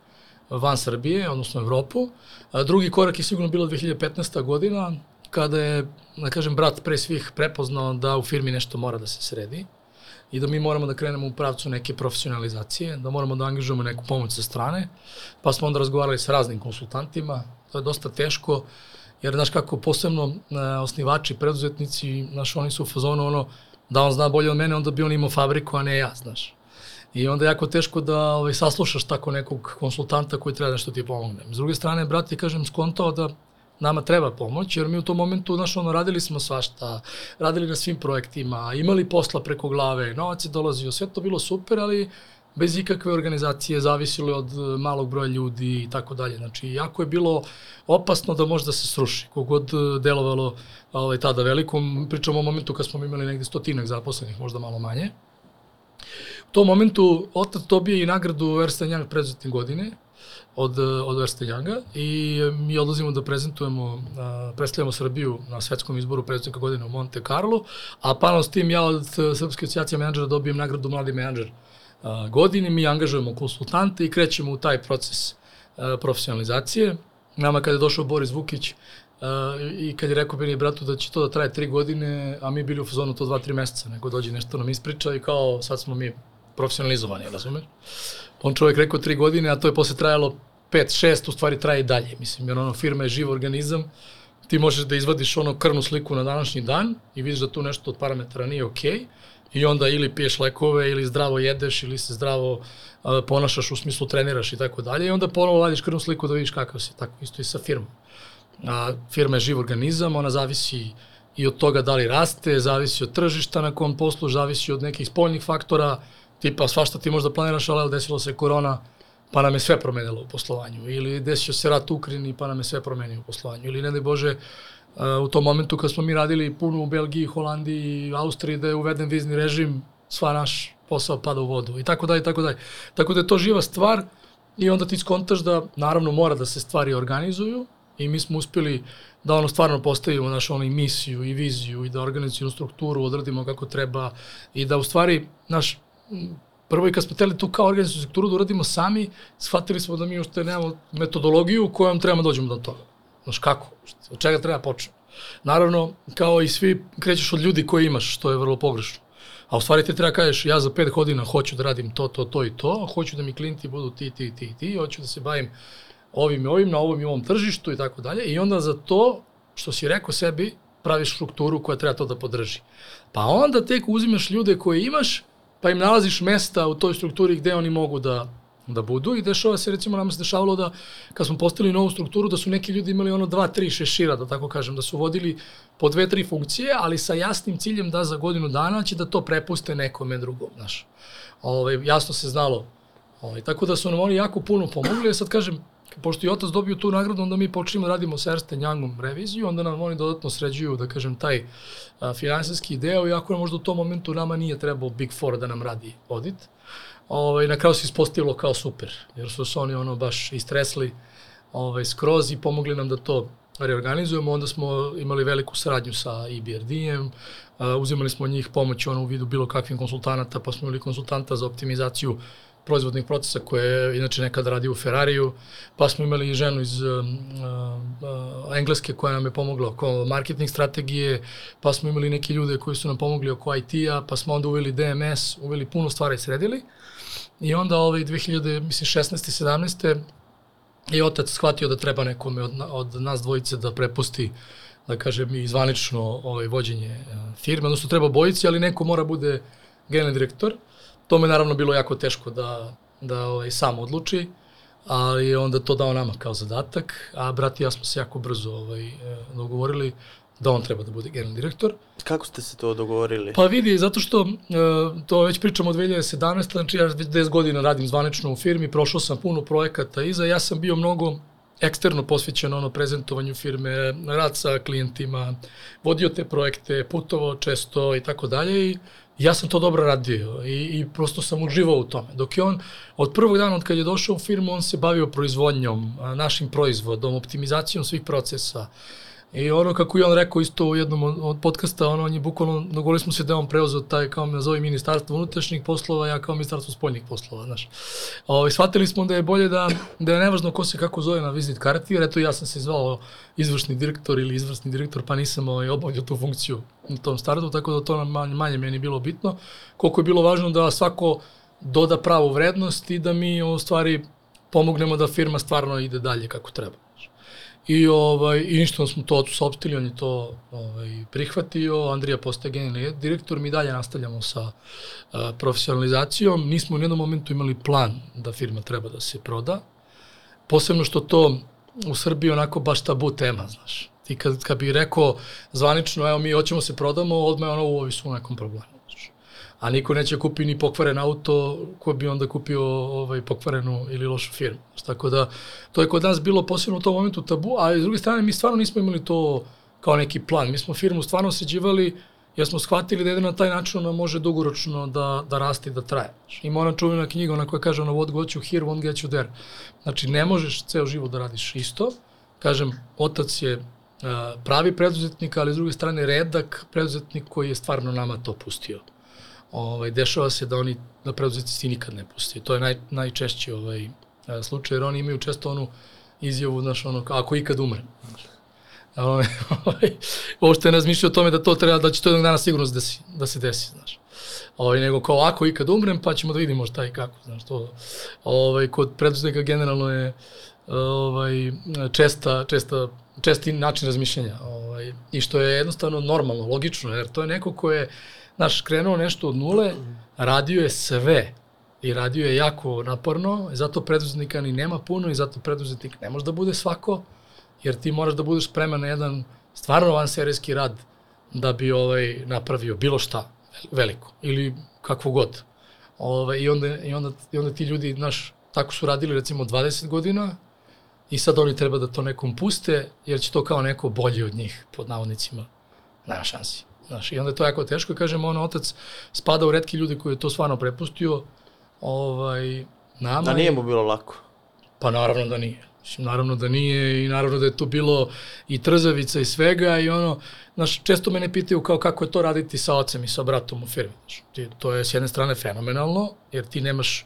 van Srbije, odnosno Evropu, a drugi korak je sigurno bilo 2015. godina, kada je, da kažem, brat pre svih prepoznao da u firmi nešto mora da se sredi i da mi moramo da krenemo u pravcu neke profesionalizacije, da moramo da angažujemo neku pomoć sa strane, pa smo onda razgovarali sa raznim konsultantima, to je dosta teško, jer znaš kako posebno e, osnivači, preduzetnici, znaš, oni su u fazonu ono, da on zna bolje od mene, onda bi on imao fabriku, a ne ja, znaš. I onda je jako teško da ovaj, saslušaš tako nekog konsultanta koji treba nešto ti pomogne. S druge strane, brat je, kažem, skontao da nama treba pomoć, jer mi u tom momentu, znaš, ono, radili smo svašta, radili na svim projektima, imali posla preko glave, novac je dolazio, sve to bilo super, ali bez ikakve organizacije, zavisilo od e, malog broja ljudi i tako dalje. Znači, jako je bilo opasno da može da se sruši, kogod e, delovalo ovaj, tada velikom, pričamo o momentu kad smo imali negde stotinak zaposlenih, možda malo manje. U tom momentu otac dobije i nagradu Ernst Young preduzetne godine, od, od Erste Younga i mi odlazimo da prezentujemo, predstavljamo Srbiju na svetskom izboru predsednika godine u Monte Carlo, a paralelno s tim ja od Srpske asocijacije menadžera dobijem nagradu Mladi menadžer godine, mi angažujemo konsultante i krećemo u taj proces profesionalizacije. Nama kada je došao Boris Vukić i kad je rekao meni bratu da će to da traje tri godine, a mi bili u fazonu to dva, tri meseca, nego dođe nešto nam ispriča i kao sad smo mi profesionalizovani, razumeš? On čovjek rekao tri godine, a to je posle trajalo 5-6, u stvari traje i dalje. Mislim, jer ono, firma je živ organizam, ti možeš da izvadiš ono krvnu sliku na današnji dan i vidiš da tu nešto od parametara nije okej, okay, i onda ili piješ lekove ili zdravo jedeš ili se zdravo a, ponašaš u smislu treniraš i tako dalje i onda ponovo vadiš krvnu sliku da vidiš kakav si, tako isto i sa firmom. A, firma je živ organizam, ona zavisi i od toga da li raste, zavisi od tržišta na kom poslu, zavisi od nekih spoljnih faktora, tipa svašta ti možda planiraš, ali desilo se korona, pa nam je sve promenilo u poslovanju. Ili desio se rat u Ukrajini, pa nam je sve promenio u poslovanju. Ili ne daj Bože, u tom momentu kad smo mi radili puno u Belgiji, Holandiji, Austriji, da je uveden vizni režim, sva naš posao pada u vodu i tako dalje, i tako dalje. Tako da je to živa stvar i onda ti skontaš da naravno mora da se stvari organizuju i mi smo uspeli da ono stvarno postavimo našu ono misiju i viziju i da organizacijnu strukturu odradimo kako treba i da u stvari naš prvo i kad smo teli tu kao organizacijnu strukturu da uradimo sami, shvatili smo da mi ušte nemamo metodologiju kojom trebamo da dođemo do toga. Znaš kako? Od čega treba početi? Naravno, kao i svi, krećeš od ljudi koje imaš, što je vrlo pogrešno. A u stvari ti treba kažeš, ja za pet godina hoću da radim to, to, to i to, hoću da mi klijenti budu ti, ti, ti, ti, hoću da se bavim ovim i ovim, na ovom i ovom tržištu i tako dalje. I onda za to, što si rekao sebi, praviš strukturu koja treba to da podrži. Pa onda tek uzimaš ljude koje imaš, pa im nalaziš mesta u toj strukturi gde oni mogu da da budu i dešava se, recimo, nam se dešavalo da kad smo postavili novu strukturu, da su neki ljudi imali ono dva, tri šešira, da tako kažem, da su vodili po dve, tri funkcije, ali sa jasnim ciljem da za godinu dana će da to prepuste nekome drugom, znaš. Ove, jasno se znalo. Ove, tako da su nam oni jako puno pomogli, ja sad kažem, pošto i otac dobio tu nagradu, onda mi počnemo da radimo sa Ernst Youngom reviziju, onda nam oni dodatno sređuju, da kažem, taj finansijski deo, iako je možda u tom momentu nama nije trebao Big Four da nam radi audit. Ovaj, na kraju se ispostavilo kao super, jer su se oni ono baš istresli ovaj, skroz i pomogli nam da to reorganizujemo, onda smo imali veliku saradnju sa EBRD-em, uzimali smo od njih pomoć ono, u vidu bilo kakvim konsultanata, pa smo imali konsultanta za optimizaciju proizvodnih procesa koje je inače nekada radio u Ferrariju, pa smo imali ženu iz uh, uh, Engleske koja nam je pomogla oko marketing strategije, pa smo imali neke ljude koji su nam pomogli oko IT-a, pa smo onda uveli DMS, uveli puno stvari i sredili. I onda ovaj 2000, mislim 16. 17. je otac shvatio da treba nekome od, od nas dvojice da prepusti da kažem i zvanično ovaj vođenje firme, odnosno treba bojici, ali neko mora bude generalni direktor. To me naravno bilo jako teško da, da ovaj, sam odluči, ali onda to dao nama kao zadatak, a brat i ja smo se jako brzo ovaj, e, dogovorili da on treba da bude generalni direktor. Kako ste se to dogovorili? Pa vidi, zato što e, to već pričamo od 2017. Znači ja već 10 godina radim zvanično u firmi, prošao sam puno projekata iza, ja sam bio mnogo eksterno posvećen ono prezentovanju firme, rad sa klijentima, vodio te projekte, putovao često i tako dalje i ja sam to dobro radio i, i prosto sam uživao u tome. Dok je on, od prvog dana od kad je došao u firmu, on se bavio proizvodnjom, našim proizvodom, optimizacijom svih procesa, I ono kako je on rekao isto u jednom od podcasta, ono, on je bukvalno, dogovorili smo se da on preuzeo taj, kao me nazove, ministarstvo unutrašnjih poslova, ja kao ministarstvo spoljnih poslova, znaš. O, ovaj, shvatili smo da je bolje da, da je nevažno ko se kako zove na vizit karti, jer eto ja sam se zvao izvršni direktor ili izvršni direktor, pa nisam ovaj, obavljao tu funkciju u tom startu, tako da to nam manje, manje meni bilo bitno. Koliko je bilo važno da svako doda pravu vrednost i da mi u stvari pomognemo da firma stvarno ide dalje kako treba. I, ovaj, i ništa smo to sopstili, on je to ovaj, prihvatio, Andrija postaje generalni direktor, mi dalje nastavljamo sa a, profesionalizacijom. Nismo u jednom momentu imali plan da firma treba da se proda, posebno što to u Srbiji onako baš tabu tema, znaš. Ti kad, kad bi rekao zvanično, evo mi hoćemo se prodamo, odmah ono ovi su u nekom problemu a niko neće kupi ni pokvaren auto ko bi onda kupio ovaj pokvarenu ili lošu firmu. Tako da to je kod nas bilo posebno u tom momentu tabu, a s druge strane mi stvarno nismo imali to kao neki plan. Mi smo firmu stvarno sređivali jer smo shvatili da jedino na taj način ona može dugoročno da, da raste i da traje. Ima ona čuvena knjiga, ona koja kaže ono, what got you here, won't get you there. Znači, ne možeš ceo život da radiš isto. Kažem, otac je uh, pravi preduzetnik, ali s druge strane redak preduzetnik koji je stvarno nama to pustio ovaj, dešava se da oni na preduzetnici nikad ne pusti. To je naj, najčešći ovaj, slučaj, jer oni imaju često onu izjavu, znaš, ono, ako ikad umre. Ovaj, uopšte ne razmišljaju o tome da to treba, da će to jednog dana sigurno da, desi, da se desi, znaš. Ovaj, nego kao ako ikad umrem, pa ćemo da vidimo šta i kako, znaš, to. Ovaj, kod preduzetnika generalno je ovaj, česta, česta, česti način razmišljanja. Ovaj, I što je jednostavno normalno, logično, jer to je neko ko je znaš, krenuo nešto od nule, radio je sve i radio je jako naporno, zato preduzetnika ni nema puno i zato preduzetnik ne može da bude svako, jer ti moraš da budeš spreman na jedan stvarno vanserijski rad da bi ovaj napravio bilo šta veliko ili kakvo god. Ovaj, i, onda, i, onda, I onda ti ljudi, znaš, tako su radili recimo 20 godina i sad oni treba da to nekom puste, jer će to kao neko bolje od njih, pod navodnicima, nema šansi. Znaš, I onda je to jako teško. Kažem, on otac spada u redki ljudi koji je to stvarno prepustio ovaj, nama. Da nije mu bilo lako? Pa naravno da nije. Mislim, naravno da nije i naravno da je tu bilo i trzavica i svega i ono, znaš, često mene pitaju kao kako je to raditi sa ocem i sa bratom u firmi. Znaš, ti, to je s jedne strane fenomenalno, jer ti nemaš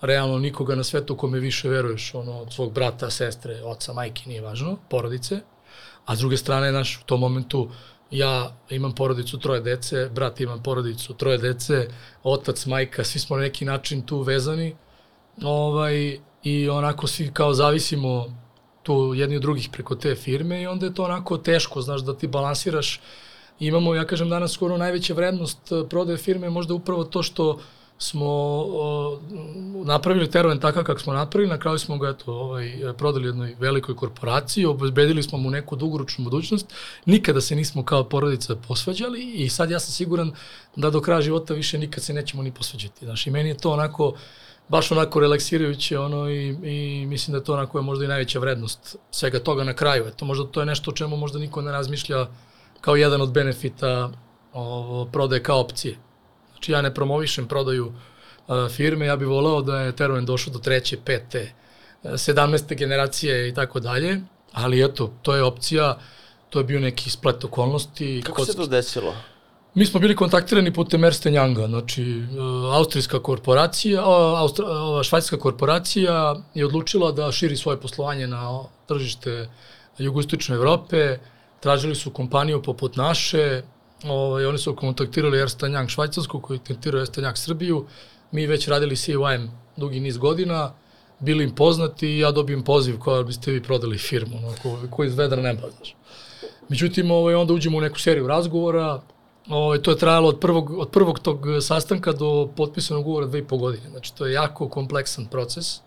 realno nikoga na svetu kome više veruješ, ono, od svog brata, sestre, oca, majke, nije važno, porodice, a s druge strane, znaš, u tom momentu ja imam porodicu troje dece, brat ima porodicu troje dece, otac, majka, svi smo na neki način tu vezani. Ovaj, I onako svi kao zavisimo tu jedni od drugih preko te firme i onda je to onako teško, znaš, da ti balansiraš. Imamo, ja kažem, danas skoro najveća vrednost eh, prodaje firme možda upravo to što smo o, napravili Teroven takav kak smo napravili, na kraju smo ga eto, ovaj, prodali jednoj velikoj korporaciji, obezbedili smo mu neku dugoročnu budućnost, nikada se nismo kao porodica posvađali i sad ja sam siguran da do kraja života više nikad se nećemo ni posvađati. Znaš, i meni je to onako, baš onako relaksirajuće ono i, i mislim da to onako je možda i najveća vrednost svega toga na kraju. Eto, možda to je nešto o čemu možda niko ne razmišlja kao jedan od benefita ovo, prodaje kao opcije. Znači ja ne promovišem prodaju uh, firme, ja bih voleo da je Teruen došao do treće, pete, sedamneste generacije i tako dalje, ali eto, to je opcija, to je bio neki splet okolnosti. Kako se to desilo? Mi smo bili kontaktirani putem Ernst Younga, znači uh, austrijska korporacija, Austra, ova švajcarska korporacija je odlučila da širi svoje poslovanje na tržište jugoistočne Evrope, tražili su kompaniju poput naše, ovaj, oni su kontaktirali Ernst Young švajcarsku, koji kontaktirao Ernst Young Srbiju, mi već radili CYM dugi niz godina, bili im poznati i ja dobijem poziv kao biste vi prodali firmu, ono, ko, ko iz vedra neba, znaš. Međutim, ovaj, onda uđemo u neku seriju razgovora, ovaj, to je trajalo od prvog, od prvog tog sastanka do potpisanog ugovora dve i po godine. Znači, to je jako kompleksan proces.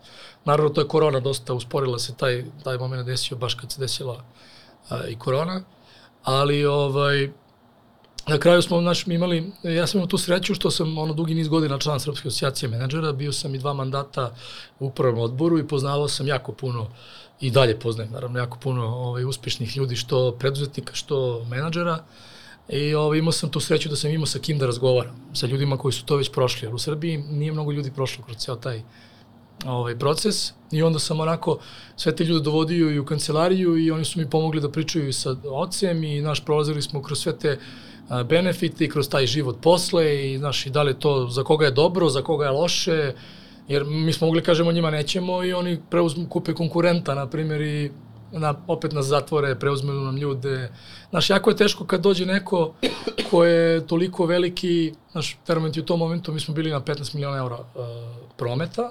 Naravno, to je korona dosta usporila se, taj, taj moment desio baš kad se desila a, i korona, ali ovaj, Na kraju smo naš, imali, ja sam imao tu sreću što sam ono dugi niz godina član Srpske asocijacije menadžera, bio sam i dva mandata u upravnom odboru i poznavao sam jako puno i dalje poznajem naravno jako puno ovaj, uspešnih ljudi, što preduzetnika, što menadžera. I ovaj, imao sam tu sreću da sam imao sa kim da razgovaram, sa ljudima koji su to već prošli, jer u Srbiji nije mnogo ljudi prošlo kroz ceo taj ovaj proces i onda sam onako sve te ljude dovodio i u kancelariju i oni su mi pomogli da pričaju sa ocem i naš prolazili smo kroz sve te benefite i kroz taj život posle i znaš i da li to za koga je dobro, za koga je loše, jer mi smo mogli kažemo njima nećemo i oni preuzmu, kupe konkurenta, na primjer, i na, opet nas zatvore, preuzme nam ljude. Znaš, jako je teško kad dođe neko ko je toliko veliki, znaš, Termoment u tom momentu mi smo bili na 15 miliona eura uh, prometa,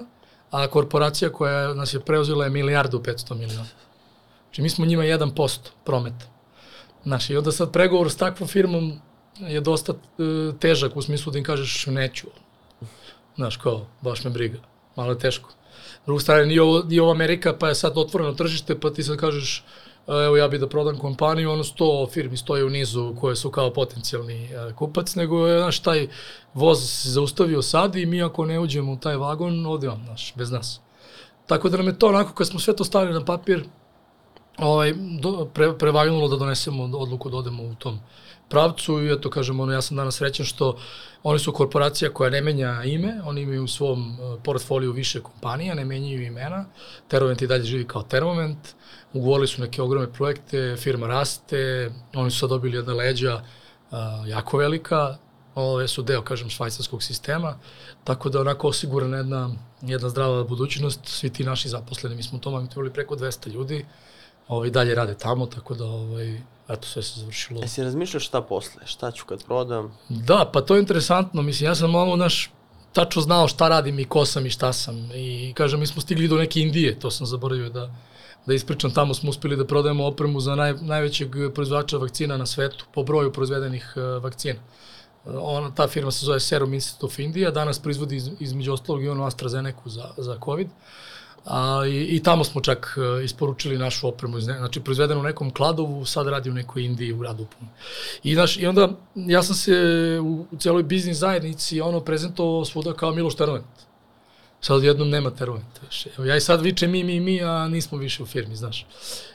a korporacija koja nas je preuzela je milijardu 500 miliona. Znači mi smo njima 1% prometa. Znaš, i onda sad pregovor s takvom firmom je dosta uh, težak u smislu da im kažeš neću. Znaš, kao, baš me briga. Malo je teško. Drugo strane, nije ovo, nije ovo Amerika, pa je sad otvoreno tržište, pa ti sad kažeš, evo ja bih da prodam kompaniju, ono sto firmi stoje u nizu koje su kao potencijalni uh, kupac, nego je, znaš, taj voz se zaustavio sad i mi ako ne uđemo u taj vagon, ode on, znaš, bez nas. Tako da nam je to onako, kad smo sve to stavili na papir, ovaj, do, pre, prevagnulo da donesemo odluku da odemo u tom pravcu i eto kažem, ono, ja sam danas srećan što oni su korporacija koja ne menja ime, oni imaju u svom uh, portfoliju više kompanija, ne menjaju imena, Termovent i dalje živi kao Termoment, ugovorili su neke ogromne projekte, firma raste, oni su sad dobili jedna leđa uh, jako velika, ove su deo, kažem, švajcarskog sistema, tako da onako osigurana jedna, jedna zdrava budućnost, svi ti naši zaposleni, mi smo u tom imali preko 200 ljudi, ovaj, dalje rade tamo, tako da ovaj, eto, sve se završilo. Jesi razmišljao šta posle? Šta ću kad prodam? Da, pa to je interesantno. Mislim, ja sam malo, naš, tačno znao šta radim i ko sam i šta sam. I kažem, mi smo stigli do neke Indije, to sam zaboravio da, da ispričam, tamo smo uspeli da prodajemo opremu za naj, najvećeg proizvođača vakcina na svetu, po broju proizvedenih uh, vakcina. Ona, ta firma se zove Serum Institute of India, danas proizvodi iz, između ostalog i ono AstraZeneca za, za COVID. Uh, A, i, I tamo smo čak uh, isporučili našu opremu, znači proizvedeno u nekom Kladovu, sad radi u nekoj Indiji u gradu Punu. I, znaš, I onda ja sam se u, u celoj biznis zajednici ono prezentovao svuda kao Miloš Termovent. Sad jednom nema Termoventa više. Evo, ja i sad vičem mi, mi, mi, a nismo više u firmi, znaš.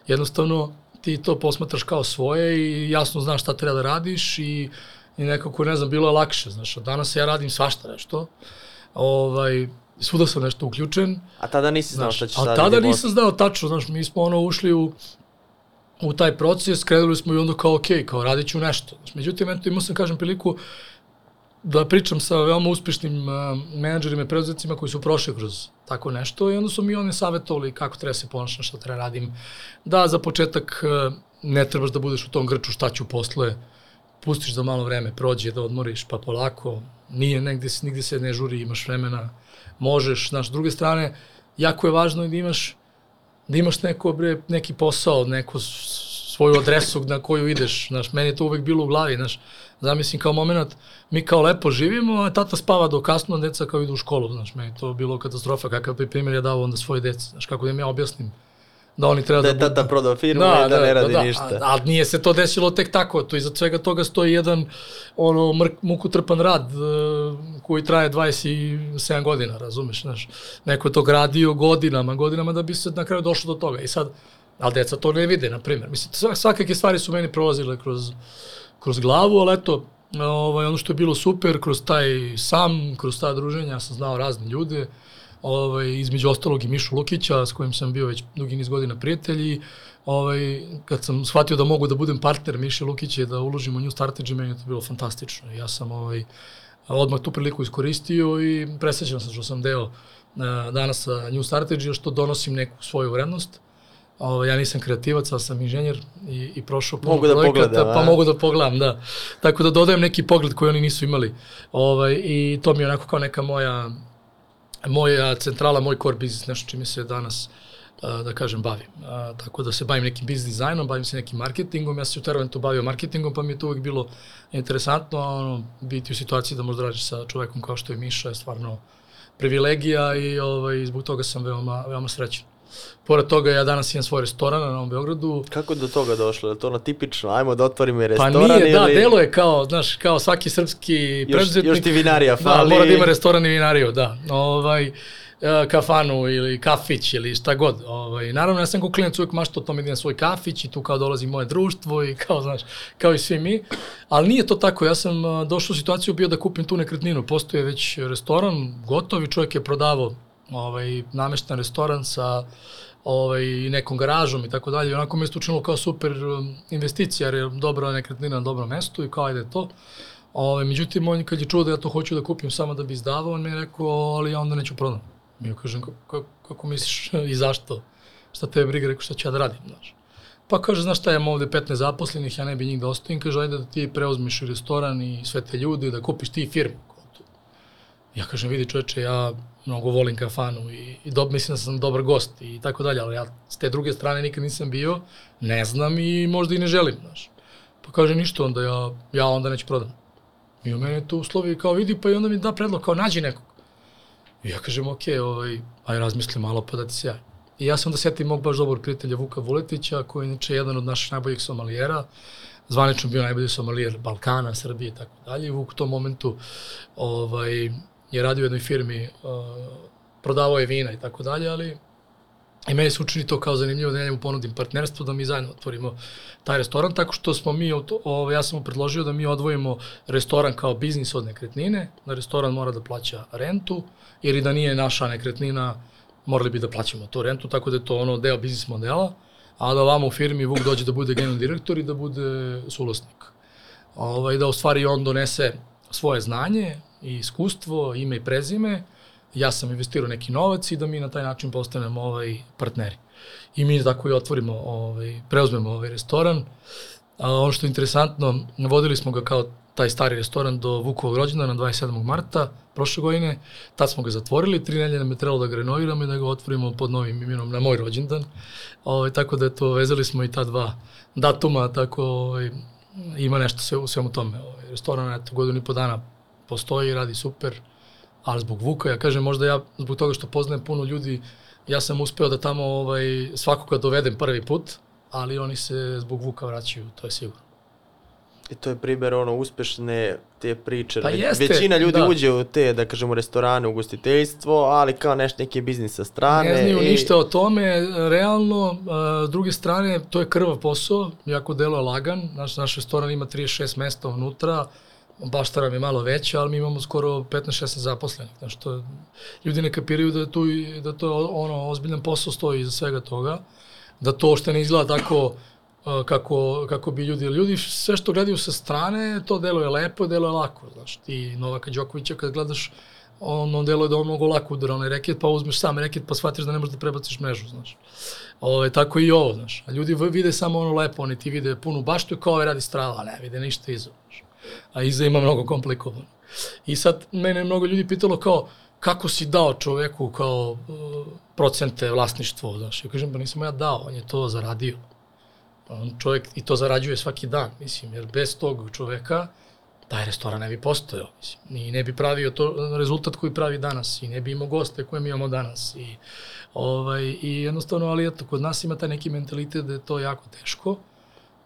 Jednostavno ti to posmatraš kao svoje i jasno znaš šta treba da radiš i, i nekako, ne znam, bilo je lakše, znaš. Danas ja radim svašta nešto. Ovaj, svuda sam nešto uključen. A tada nisi znao šta ćeš. A tada nisam znao tačno, znaš, mi smo ono ušli u, u taj proces, krenuli smo i onda kao, ok, kao radit ću nešto. Znaš, međutim, eto, imao sam, kažem, priliku da pričam sa veoma uspešnim uh, menadžerima i preduzetnicima koji su prošli kroz tako nešto i onda su mi oni savjetovali kako treba se ponašati, šta treba radim. Da, za početak uh, ne trebaš da budeš u tom grču šta ću posle, pustiš da malo vreme prođe, da odmoriš, pa polako, nije negde, nigde se ne žuri, imaš vremena, možeš, znaš, s druge strane, jako je važno da imaš da imaš neko, bre, neki posao, neku svoju adresu na koju ideš, znaš, meni je to uvek bilo u glavi, znaš, zamislim kao moment, mi kao lepo živimo, a tata spava do kasno, deca kao idu u školu, znaš, meni to bilo katastrofa, kakav primjer ja dao onda svoje dece, znaš, kako da im ja objasnim da oni treba Da da, je tata prodao firmu i da, ne radi ništa. A, ali nije se to desilo tek tako, to iza svega toga stoji jedan ono mrk, mukotrpan rad e, koji traje 27 godina, razumeš, znaš. Neko je to gradio godinama, godinama da bi se na kraju došlo do toga. I sad, ali deca to ne vide, na primjer. Mislim, sva- svakakve stvari su meni prolazile kroz, kroz glavu, ali eto, ovaj, ono što je bilo super, kroz taj sam, kroz ta druženja, ja sam znao razne ljude, ovaj, između ostalog i Mišu Lukića, s kojim sam bio već dugi niz godina prijatelj i ovaj, kad sam shvatio da mogu da budem partner Miše Lukića i da uložim u New Strategy, meni je to bilo fantastično. Ja sam ovaj, odmah tu priliku iskoristio i presrećan sam što sam deo a, danas sa New Strategy, što donosim neku svoju vrednost. Ovo, ja nisam kreativac, ali sam inženjer i, i prošao puno Mogu da projekata, pogledam, pa mogu da pogledam, da. Tako da dodajem neki pogled koji oni nisu imali. Ovaj, I to mi je onako kao neka moja, moja centrala, moj core business, nešto čime se danas da kažem, bavim. A, tako da se bavim nekim biznis dizajnom, bavim se nekim marketingom, ja sam se u Terventu bavio marketingom, pa mi je to uvek bilo interesantno, ono, biti u situaciji da možda radiš sa čovekom kao što je Miša je stvarno privilegija i ovaj, zbog toga sam veoma, veoma srećan. Pored toga, ja danas imam svoj restoran na Novom Beogradu, Kako je do toga došlo? Je to ono tipično? Ajmo da otvorimo i Pa restoran nije, ili... da, delo je kao, znaš, kao svaki srpski Još- preduzetnik. još ti vinarija Da, fali. mora da ima restoran i vinariju, da. Ovaj, e, kafanu ili kafić ili šta god. Ovaj, naravno, ja sam kao klinac uvijek maštao o tome da imam svoj kafić i tu kao dolazi moje društvo i kao, znaš, kao i svi mi. Ali nije to tako, ja sam a, došao u situaciju bio da kupim tu nekretninu. Postoje već restoran, gotovi, čovjek je prodavao ovaj, namešten restoran sa ovaj, nekom garažom i tako dalje. Onako mi je to učinilo kao super um, investicija, jer je dobra nekretnina na dobrom mestu i kao ajde to. Ove, međutim, on kad je čuo da ja to hoću da kupim samo da bi izdavao, on mi je rekao, ali ja onda neću prodam. Mi ja kažem, kako, kako misliš i zašto? Šta te briga, rekao, šta ću ja da radim, znaš. Pa kaže, znaš šta, ja imam ovde 15 zaposlenih, ja ne bi njih da ostavim, kaže, ajde da ti preuzmeš restoran i sve te ljude, da kupiš ti firmu. Ja kažem, vidi čoveče, ja mnogo volim kafanu i, i do, mislim da sam dobar gost i tako dalje, ali ja s te druge strane nikad nisam bio, ne znam i možda i ne želim, znaš. Pa kaže, ništa, onda ja, ja onda neću prodam. I u mene to uslovi kao vidi, pa i onda mi da predlog kao nađi nekog. I ja kažem, ok, ovaj, aj razmisli malo pa da ti se javi. I ja se onda setim mog baš dobrog prijatelja Vuka Vuletića, koji je inače jedan od naših najboljih somalijera, zvanično bio najbolji somalijer Balkana, Srbije i tako dalje. Vuk u tom momentu ovaj, je radio u jednoj firmi, uh, prodavao je vina i tako dalje, ali I meni se učini to kao zanimljivo da ja njemu ponudim partnerstvo, da mi zajedno otvorimo taj restoran, tako što smo mi, ovo, ja sam mu predložio da mi odvojimo restoran kao biznis od nekretnine, da restoran mora da plaća rentu, jer i da nije naša nekretnina, morali bi da plaćamo tu rentu, tako da je to ono deo biznis modela, a da vamo u firmi Vuk dođe da bude generalni direktor i da bude suvlasnik. Ovaj, da u stvari on donese svoje znanje i iskustvo, ime i prezime, ja sam investirao neki novac i da mi na taj način postanemo ovaj, partneri. I mi tako i otvorimo, ovaj, preuzmemo ovaj restoran. A ono što je interesantno, vodili smo ga kao taj stari restoran do Vukovog rođendana 27. marta prošle godine. Tad smo ga zatvorili, tri nelje nam je trebalo da ga renoviramo i da ga otvorimo pod novim imenom na moj rođendan. Ovaj, tako da to vezali smo i ta dva datuma, tako ovaj, ima nešto sve u svemu tome. Ovaj, restoran eto, godinu i po dana postoji, radi super, ali zbog Vuka, ja kažem možda ja zbog toga što poznajem puno ljudi, ja sam uspeo da tamo ovaj, svakoga dovedem prvi put, ali oni se zbog Vuka vraćaju, to je sigurno. I to je primjer ono uspešne te priče. Pa Ve- jeste, Većina ljudi da. uđe u te, da kažemo, restorane, ugostiteljstvo, ali kao nešto neki biznis sa strane. Ne znaju i- ništa o tome, realno, s druge strane, to je krvav posao, jako delo je lagan, naš, naš restoran ima 36 mesta unutra, baštara mi je malo veća, ali mi imamo skoro 15-16 zaposlenih, znaš, to, ljudi ne kapiraju da, je tu, i- da to ono, ozbiljan posao stoji iza svega toga, da to što ne izgleda tako kako, kako bi ljudi, ljudi sve što gledaju sa strane, to deluje lepo, deluje lako, znaš, ti Novaka Đokovića kad gledaš, on, on deluje da on mnogo lako udara onaj reket, pa uzmeš sam reket, pa shvatiš da ne možeš da prebaciš mrežu, znaš. Ove, tako i ovo, znaš. A ljudi vide samo ono lepo, oni ti vide punu baštu kao ovaj radi strava, ne vide ništa iza, znaš. A iza ima mnogo komplikovano. I sad mene je mnogo ljudi pitalo kao, kako si dao čoveku kao uh, procente vlasništvo, znaš. Ja kažem, pa nisam ja dao, on je to zaradio. Pa on čovjek i to zarađuje svaki dan, mislim, jer bez tog čoveka taj restoran ne bi postojao, mislim, i ne bi pravio to rezultat koji pravi danas i ne bi imao goste koje mi imamo danas i ovaj i jednostavno ali eto kod nas ima taj neki mentalitet da je to jako teško.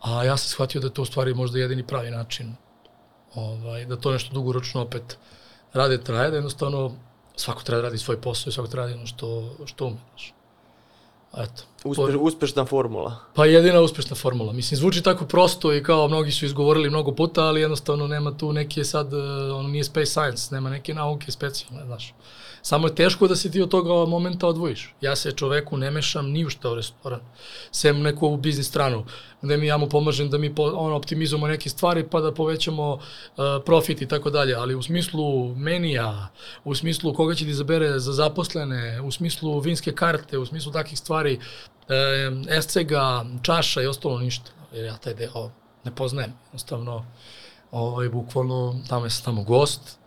A ja sam shvatio da je to u stvari možda jedini pravi način ovaj, da to nešto dugoročno opet rade traje, da jednostavno svako treba da radi svoj posao i svako treba da radi ono što, što ume. Znaš. Eto. Uspeš, uspešna formula. Pa jedina uspešna formula. Mislim, zvuči tako prosto i kao mnogi su izgovorili mnogo puta, ali jednostavno nema tu neke sad, uh, ono nije space science, nema neke nauke specijalne, znaš. Samo je teško da se ti od toga momenta odvojiš. Ja se čoveku ne mešam ni u šta u restoran, sem neku ovu biznis stranu, gde mi ja mu pomažem da mi ono, optimizujemo neke stvari pa da povećamo uh, profit i tako dalje, ali u smislu menija, u smislu koga će ti izabere za zaposlene, u smislu vinske karte, u smislu takih stvari, e, escega, čaša i ostalo ništa. Jer ja taj deo ne poznajem. Jednostavno, ovaj, bukvalno, tamo sam tamo gost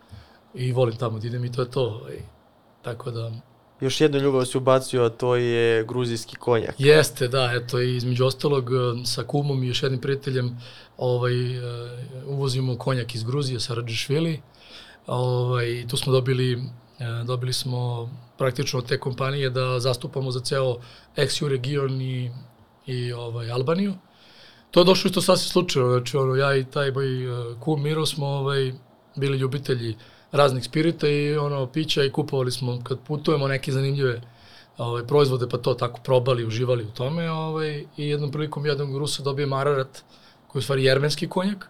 i volim tamo da idem i to je to. Ovaj. Tako da... Još jednu ljubav si ubacio, a to je gruzijski konjak. Jeste, da, eto, i između ostalog sa kumom i još jednim prijateljem ovaj, uh, uvozimo konjak iz Gruzije, sa Radžišvili. Ovaj, tu smo dobili, uh, dobili smo praktično te kompanije da zastupamo za ceo XU region i, i ovaj, Albaniju. To je došlo isto sasvim slučajno, znači ono, ja i taj moj uh, kum Miro smo ovaj, bili ljubitelji raznih spirita i ono pića i kupovali smo kad putujemo neke zanimljive ovaj, proizvode pa to tako probali, uživali u tome ovaj, i jednom prilikom jednog Rusa dobije Mararat koji je u stvari jermenski konjak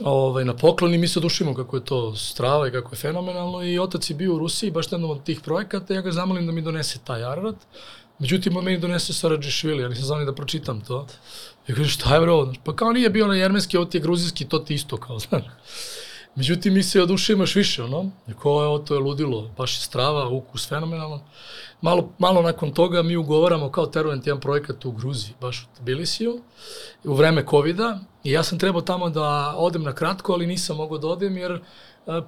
ovaj, na poklon i mi se odušimo kako je to strava i kako je fenomenalno i otac je bio u Rusiji baš na jednom od tih projekata ja ga zamolim da mi donese taj Ararat Međutim, on meni donese Saradžišvili, ja nisam znao ni da pročitam to. Ja kažem, šta je bro? Pa kao nije bio na jermenski, ovo ti je gruzijski, to ti isto kao, znaš. Međutim, mi se odušimo više, ono, ko je ovo, to je ludilo, baš je strava, ukus fenomenalan. Malo, malo nakon toga mi ugovaramo kao Teruent jedan projekat u Gruziji, baš u Tbilisiju, u vreme covid i ja sam trebao tamo da odem na kratko, ali nisam mogao da odem jer e,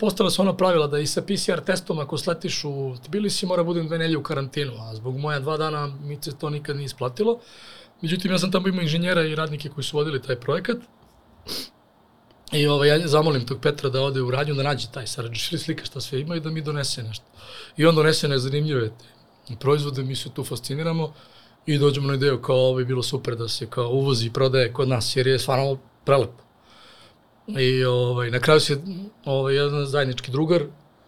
postala su ona pravila da i sa PCR testom ako sletiš u Tbilisi mora budem dve nelje u karantinu, a zbog moja dva dana mi se to nikad nije isplatilo. Međutim, ja sam tamo imao inženjera i radnike koji su vodili taj projekat I ovaj, ja zamolim tog Petra da ode u radnju, da nađe taj Saradžišvili slika šta sve ima i da mi donese nešto. I on donese nezanimljive te proizvode, mi se tu fasciniramo i dođemo na ideju kao ovo je bilo super da se kao uvozi i prodaje kod nas, jer je stvarno prelepo. I ovaj, na kraju se ovaj, jedan zajednički drugar,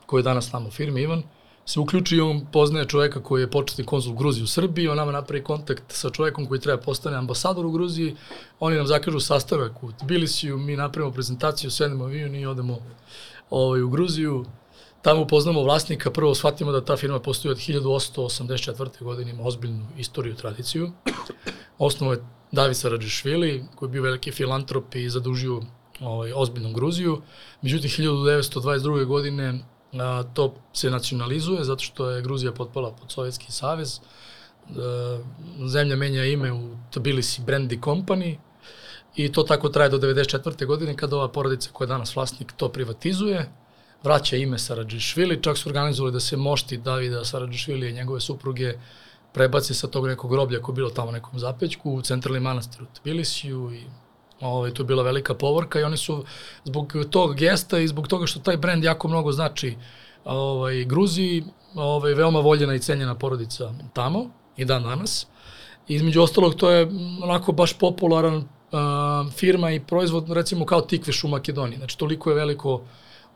koji je danas tamo u firmi, Ivan, se uključi i on poznaje čoveka koji je početni konzul Gruzije u Srbiji, on nama napravi kontakt sa čovekom koji treba postane ambasador u Gruziji, oni nam zakažu sastanak u Tbilisiju, mi napravimo prezentaciju, sedemo avion i odemo ovaj, u Gruziju, tamo upoznamo vlasnika, prvo shvatimo da ta firma postoji od 1884. godine, ima ozbiljnu istoriju, tradiciju. Osnovo je David Saradžišvili, koji je bio veliki filantrop i zadužio ovaj, ozbiljnu Gruziju. Međutim, 1922. godine to se nacionalizuje zato što je Gruzija potpala pod Sovjetski savez. A, zemlja menja ime u Tbilisi Brandy Company i to tako traje do 94. godine kada ova porodica koja je danas vlasnik to privatizuje, vraća ime Saradžišvili, čak su organizovali da se mošti Davida Saradžišvili i njegove supruge prebaci sa tog nekog groblja koje je bilo tamo nekom zapećku u centralni manastir u Tbilisiju i Ovaj, to je bila velika povorka i oni su zbog tog gesta i zbog toga što taj brend jako mnogo znači ovaj, Gruziji, ovaj, veoma voljena i cenjena porodica tamo i dan danas. Između ostalog, to je onako baš popularan uh, firma i proizvod, recimo kao tikveš u Makedoniji. Znači, toliko je veliko,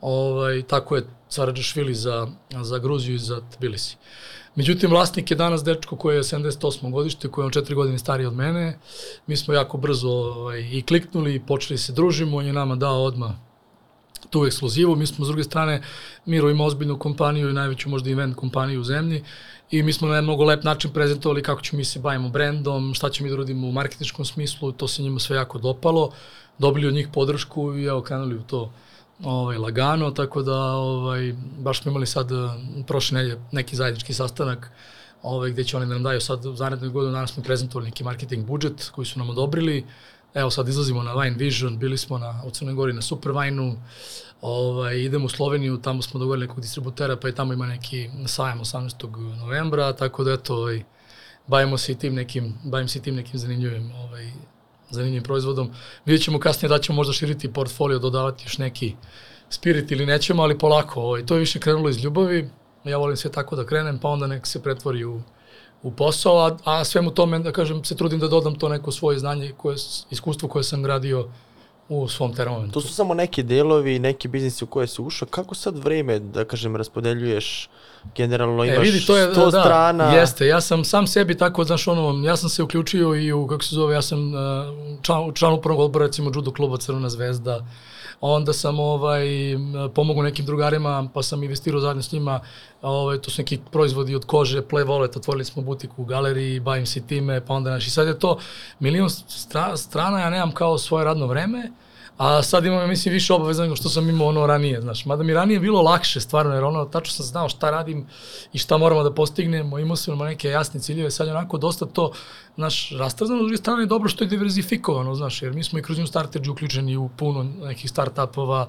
ovaj, tako je Caradžašvili za, za Gruziju i za Tbilisi. Međutim, vlasnik je danas dečko koji je 78. godište, koji je on četiri godine stariji od mene. Mi smo jako brzo ovaj, i kliknuli i počeli se družimo, on je nama dao odmah tu ekskluzivu. Mi smo s druge strane, Miro ima ozbiljnu kompaniju i najveću možda event kompaniju u zemlji i mi smo na mnogo lep način prezentovali kako ćemo mi se bavimo brendom, šta ćemo mi da radimo u marketičkom smislu, to se njima sve jako dopalo. Dobili od njih podršku i evo krenuli u to ovaj, lagano, tako da ovaj, baš smo imali sad eh, prošle nedelje neki zajednički sastanak ovaj, gde će oni da nam daju sad u zarednoj godinu danas smo prezentovali neki marketing budžet koji su nam odobrili. Evo sad izlazimo na Wine Vision, bili smo na, u Crnoj Gori na Super Vine-u, ovaj, idemo u Sloveniju, tamo smo dogovorili nekog distributera, pa i tamo ima neki sajam 18. novembra, tako da eto, ovaj, bavimo se i tim nekim, bavim se tim nekim zanimljivim ovaj, zanimljivim proizvodom. Vidjet ćemo kasnije da ćemo možda širiti portfolio, dodavati još neki spirit ili nećemo, ali polako. Ovaj, to je više krenulo iz ljubavi. Ja volim sve tako da krenem, pa onda nek se pretvori u, u posao, a, a svemu tome, da kažem, se trudim da dodam to neko svoje znanje, koje, iskustvo koje sam gradio u svom termometru. To su samo neki delovi, neki biznisi u koje si ušao. Kako sad vreme, da kažem, raspodeljuješ generalno imaš e, vidi, to je, 100 da, strana? Jeste, ja sam sam sebi tako, znaš, ono, ja sam se uključio i u, kako se zove, ja sam uh, član, član upravnog odbora, recimo, judo kluba Crvena zvezda, onda sam ovaj, pomogao nekim drugarima, pa sam investirao zajedno s njima, ovaj, to su neki proizvodi od kože, Play Wallet, otvorili smo butiku u galeriji, bavim se time, pa onda, znaš, i sad je to milion stra, strana, ja nemam kao svoje radno vreme, A sad imam, mislim, više obaveza nego što sam imao ono ranije, znaš. Mada mi ranije bilo lakše, stvarno, jer ono, tačno sam znao šta radim i šta moramo da postignemo, imao sam neke jasne ciljeve, sad je onako dosta to, znaš, rastrzano, s druge strane je dobro što je diverzifikovano, znaš, jer mi smo i kroz New Starterđu uključeni u puno nekih startupova,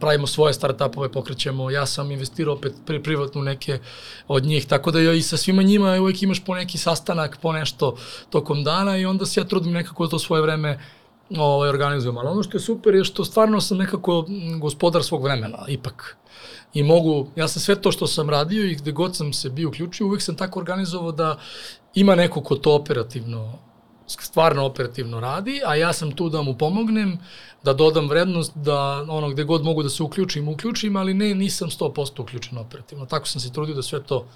pravimo svoje startupove, pokrećemo, ja sam investirao opet pri, privatno neke od njih, tako da i sa svima njima uvek imaš po neki sastanak, po nešto tokom dana i onda se ja trudim nekako to svoje vreme ovaj, organizujem. Ali ono što je super je što stvarno sam nekako gospodar svog vremena, ipak. I mogu, ja sam sve to što sam radio i gde god sam se bio uključio, uvek sam tako organizovao da ima neko ko to operativno stvarno operativno radi, a ja sam tu da mu pomognem, da dodam vrednost, da ono gde god mogu da se uključim, uključim, ali ne, nisam 100% uključen operativno. Tako sam se trudio da sve to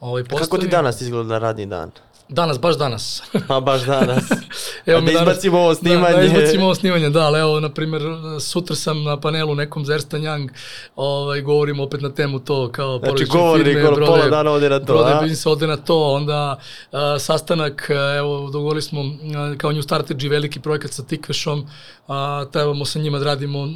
ovaj, postavim. Kako ti danas izgleda radni dan? Danas, baš danas. Pa baš danas. evo A da izbacimo ovo snimanje. Da, da izbacimo ovo snimanje, da, ali evo, na primjer, sutra sam na panelu nekom za Ernst Young, ovaj, govorim opet na temu to, kao znači, govornik, firme, ono, pola dana ode na to, brode a? biznisa ode na to, onda a, sastanak, evo, dogovorili smo a, kao New Strategy veliki projekat sa Tikvešom, a, trebamo sa njima da radimo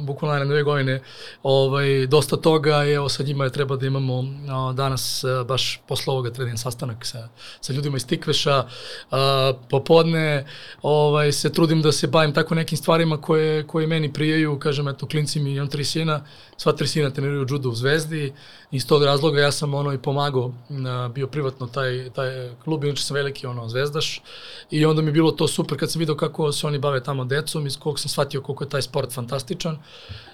bukvalno naredne dve godine. Ovaj, dosta toga i evo sa njima je treba da imamo a, danas a, baš posle ovoga trening sastanak sa, sa ljudima iz Tikveša, a, popodne ovaj, se trudim da se bavim tako nekim stvarima koje, koje meni prijaju, kažem, eto, klinci mi imam tri sina, sva tri sina treniraju judo u Zvezdi, iz tog razloga ja sam ono i pomagao, bio privatno taj, taj klub, inače sam veliki ono zvezdaš. I onda mi je bilo to super kad sam video kako se oni bave tamo decom, iz kog sam shvatio koliko je taj sport fantastičan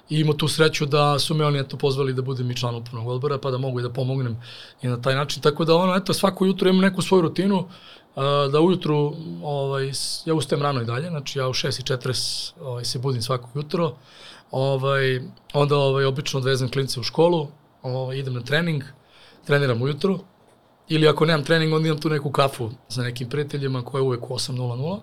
i imao tu sreću da su me oni eto pozvali da budem i član upravnog odbora pa da mogu i da pomognem i na taj način. Tako da ono eto svako jutro imam neku svoju rutinu da ujutru ovaj ja ustajem rano i dalje, znači ja u 6:40 ovaj se budim svako jutro. Ovaj onda ovaj obično odvezem klince u školu, ovaj idem na trening, treniram ujutru. Ili ako nemam trening, onda imam tu neku kafu sa nekim prijateljima koja je uvek u 8.00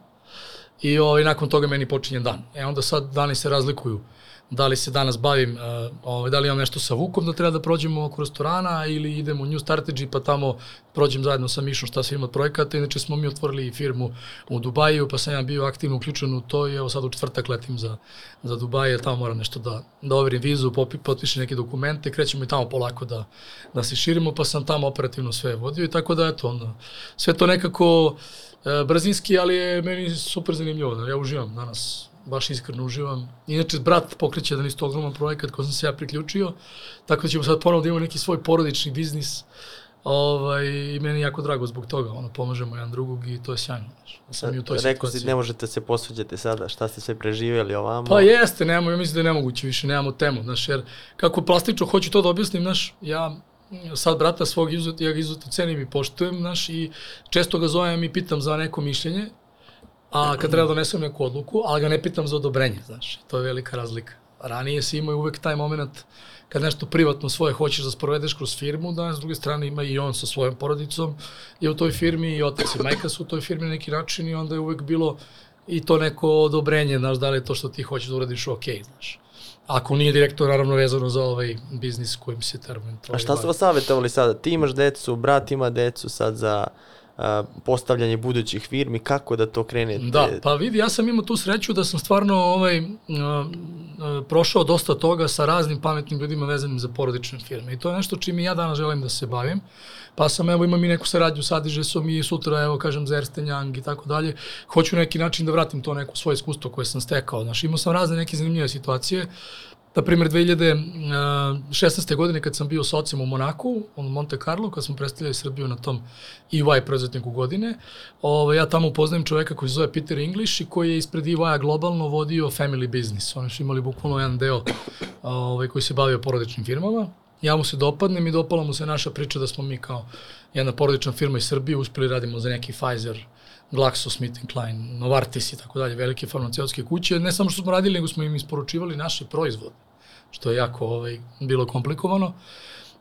i ovaj, nakon toga meni počinje dan. E onda sad dani se razlikuju da li se danas bavim, uh, ovaj, da li imam nešto sa Vukom da treba da prođemo oko restorana ili idemo u New Strategy pa tamo prođem zajedno sa Mišom šta se ima od projekata. Inače smo mi otvorili firmu u Dubaju pa sam ja bio aktivno uključen u to i evo sad u četvrtak letim za, za Dubaj tamo moram nešto da, da overim vizu, popi, potpišem neke dokumente, krećemo i tamo polako da, da se širimo pa sam tamo operativno sve vodio i tako da eto onda sve to nekako e, brzinski, ali je meni super zanimljivo, da ja uživam danas baš iskreno uživam. Inače, brat pokreće jedan isto ogroman projekat koji sam se ja priključio, tako da ćemo sad ponovno da imamo neki svoj porodični biznis ovaj, i meni je jako drago zbog toga, ono, pomažemo jedan drugog i to je sjajno. Da sam i u toj Rekao si, ne možete se posveđati sada, šta ste sve preživjeli ovamo? Pa jeste, nemamo, ja mislim da je nemoguće više, nemamo temu, znaš, jer kako plastično hoću to da objasnim, znaš, ja sad brata svog izut, ja ga izuzetno cenim i poštujem, znaš, i često ga zovem i pitam za neko mišljenje, a kad treba da donesem neku odluku, ali ga ne pitam za odobrenje, znaš, to je velika razlika. Ranije si imao uvek taj moment kad nešto privatno svoje hoćeš da sprovedeš kroz firmu, da s druge strane ima i on sa svojom porodicom je u toj firmi i otac i majka su u toj firmi na neki način i onda je uvek bilo i to neko odobrenje, znaš, da li je to što ti hoćeš da uradiš ok, znaš. Ako nije direktno naravno vezano za ovaj biznis kojim se termin. A šta su vas savjetovali sada? Ti imaš decu, brat ima decu sad za postavljanje budućih firmi, kako da to krenete? Da, pa vidi, ja sam imao tu sreću da sam stvarno ovaj, prošao dosta toga sa raznim pametnim ljudima vezanim za porodične firme i to je nešto čime ja danas želim da se bavim. Pa sam, evo, imam i neku saradnju sa Adižesom i sutra, evo, kažem, za Ernst Young i tako dalje. Hoću neki način da vratim to neko svoje iskustvo koje sam stekao. Znaš, imao sam razne neke zanimljive situacije. Na primjer, 2016. godine kad sam bio s ocem u Monaku, u Monte Carlo, kad smo predstavljali Srbiju na tom EY prezetniku godine, ovaj, ja tamo upoznajem čoveka koji se zove Peter English i koji je ispred EY-a globalno vodio family business. Oni su imali bukvalno jedan deo ovaj, koji se bavio porodičnim firmama. Ja mu se dopadnem i dopala mu se naša priča da smo mi kao jedna porodična firma iz Srbije uspeli radimo za neki Pfizer, GlaxoSmithKline, Novartis i tako dalje, velike farmaceutske kuće. Ne samo što smo radili, nego smo im isporučivali naše proizvode, što je jako ovaj, bilo komplikovano.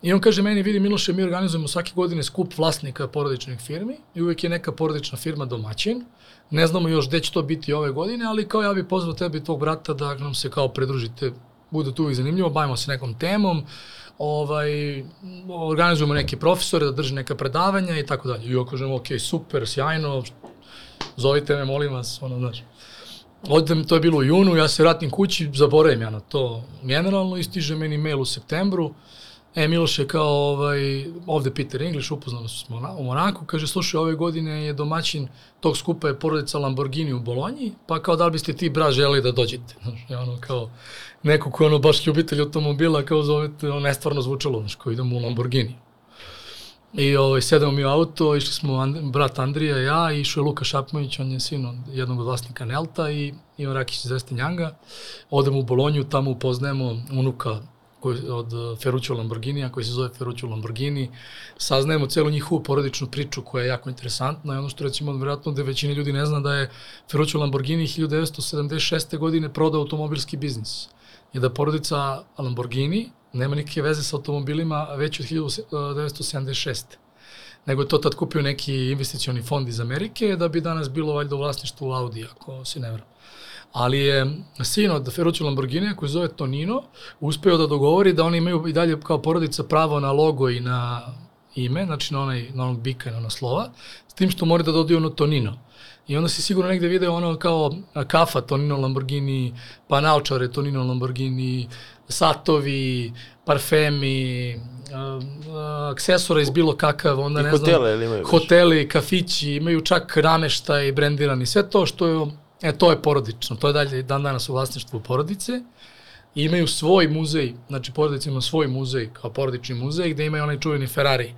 I on kaže meni, vidi Miloše, mi organizujemo svake godine skup vlasnika porodičnih firmi i uvek je neka porodična firma domaćin. Ne znamo još gde će to biti ove godine, ali kao ja bih pozvao tebe i tvog brata da nam se kao pridružite, bude tu uvijek zanimljivo, bavimo se nekom temom, ovaj, organizujemo neke profesore da drže neka predavanja i tako dalje. I ja kažem, ok, super, sjajno, zovite me, molim vas, ono, znaš. Odem, to je bilo u junu, ja se vratim kući, zaboravim ja na to generalno, istiže meni mail u septembru, E, Miloš je kao ovaj, ovde Peter English, upoznali smo na, u Monaku, kaže, slušaj, ove godine je domaćin tog skupa je porodica Lamborghini u Bolonji, pa kao da li biste ti, bra, želi da dođete? Znaš, ono kao, neko ko je ono baš ljubitelj automobila, kao zovete, ono nestvarno zvučalo, znaš, kao idemo u Lamborghini. I ovaj, sedemo mi u auto, išli smo And, brat Andrija, ja, i išao je Luka Šapmović, on je sin od jednog od vlasnika Nelta i Ivan Rakić iz Estinjanga. Odemo u Bolonju, tamo upoznajemo unuka koji, od Ferruccio Lamborghinija, koji se zove Ferruccio Lamborghini. Saznajemo celu njihovu porodičnu priču koja je jako interesantna i ono što recimo vjerojatno da većina ljudi ne zna da je Ferruccio Lamborghini 1976. godine prodao automobilski biznis. I da porodica Lamborghini nema nikakve veze sa automobilima već od 1976 nego je to tad kupio neki investicioni fond iz Amerike da bi danas bilo valjda u vlasništvu Audi, ako se ne vram. Ali je sin od Ferruccio Lamborghini, koji zove Tonino, uspeo da dogovori da oni imaju i dalje kao porodica pravo na logo i na ime, znači na, onaj, na onog bika i na ona slova, s tim što mora da dodaju ono Tonino. I onda si sigurno negde video ono kao kafa Tonino Lamborghini, pa naočare Tonino Lamborghini, satovi, parfemi, aksesora iz bilo kakav, onda I ne hotele, znam, ili imaju hoteli, kafići, imaju čak rameštaj brendirani, sve to što je, e, to je porodično, to je dalje dan danas u vlasništvu porodice, I imaju svoj muzej, znači porodica ima svoj muzej kao porodični muzej gde imaju onaj čuveni Ferrari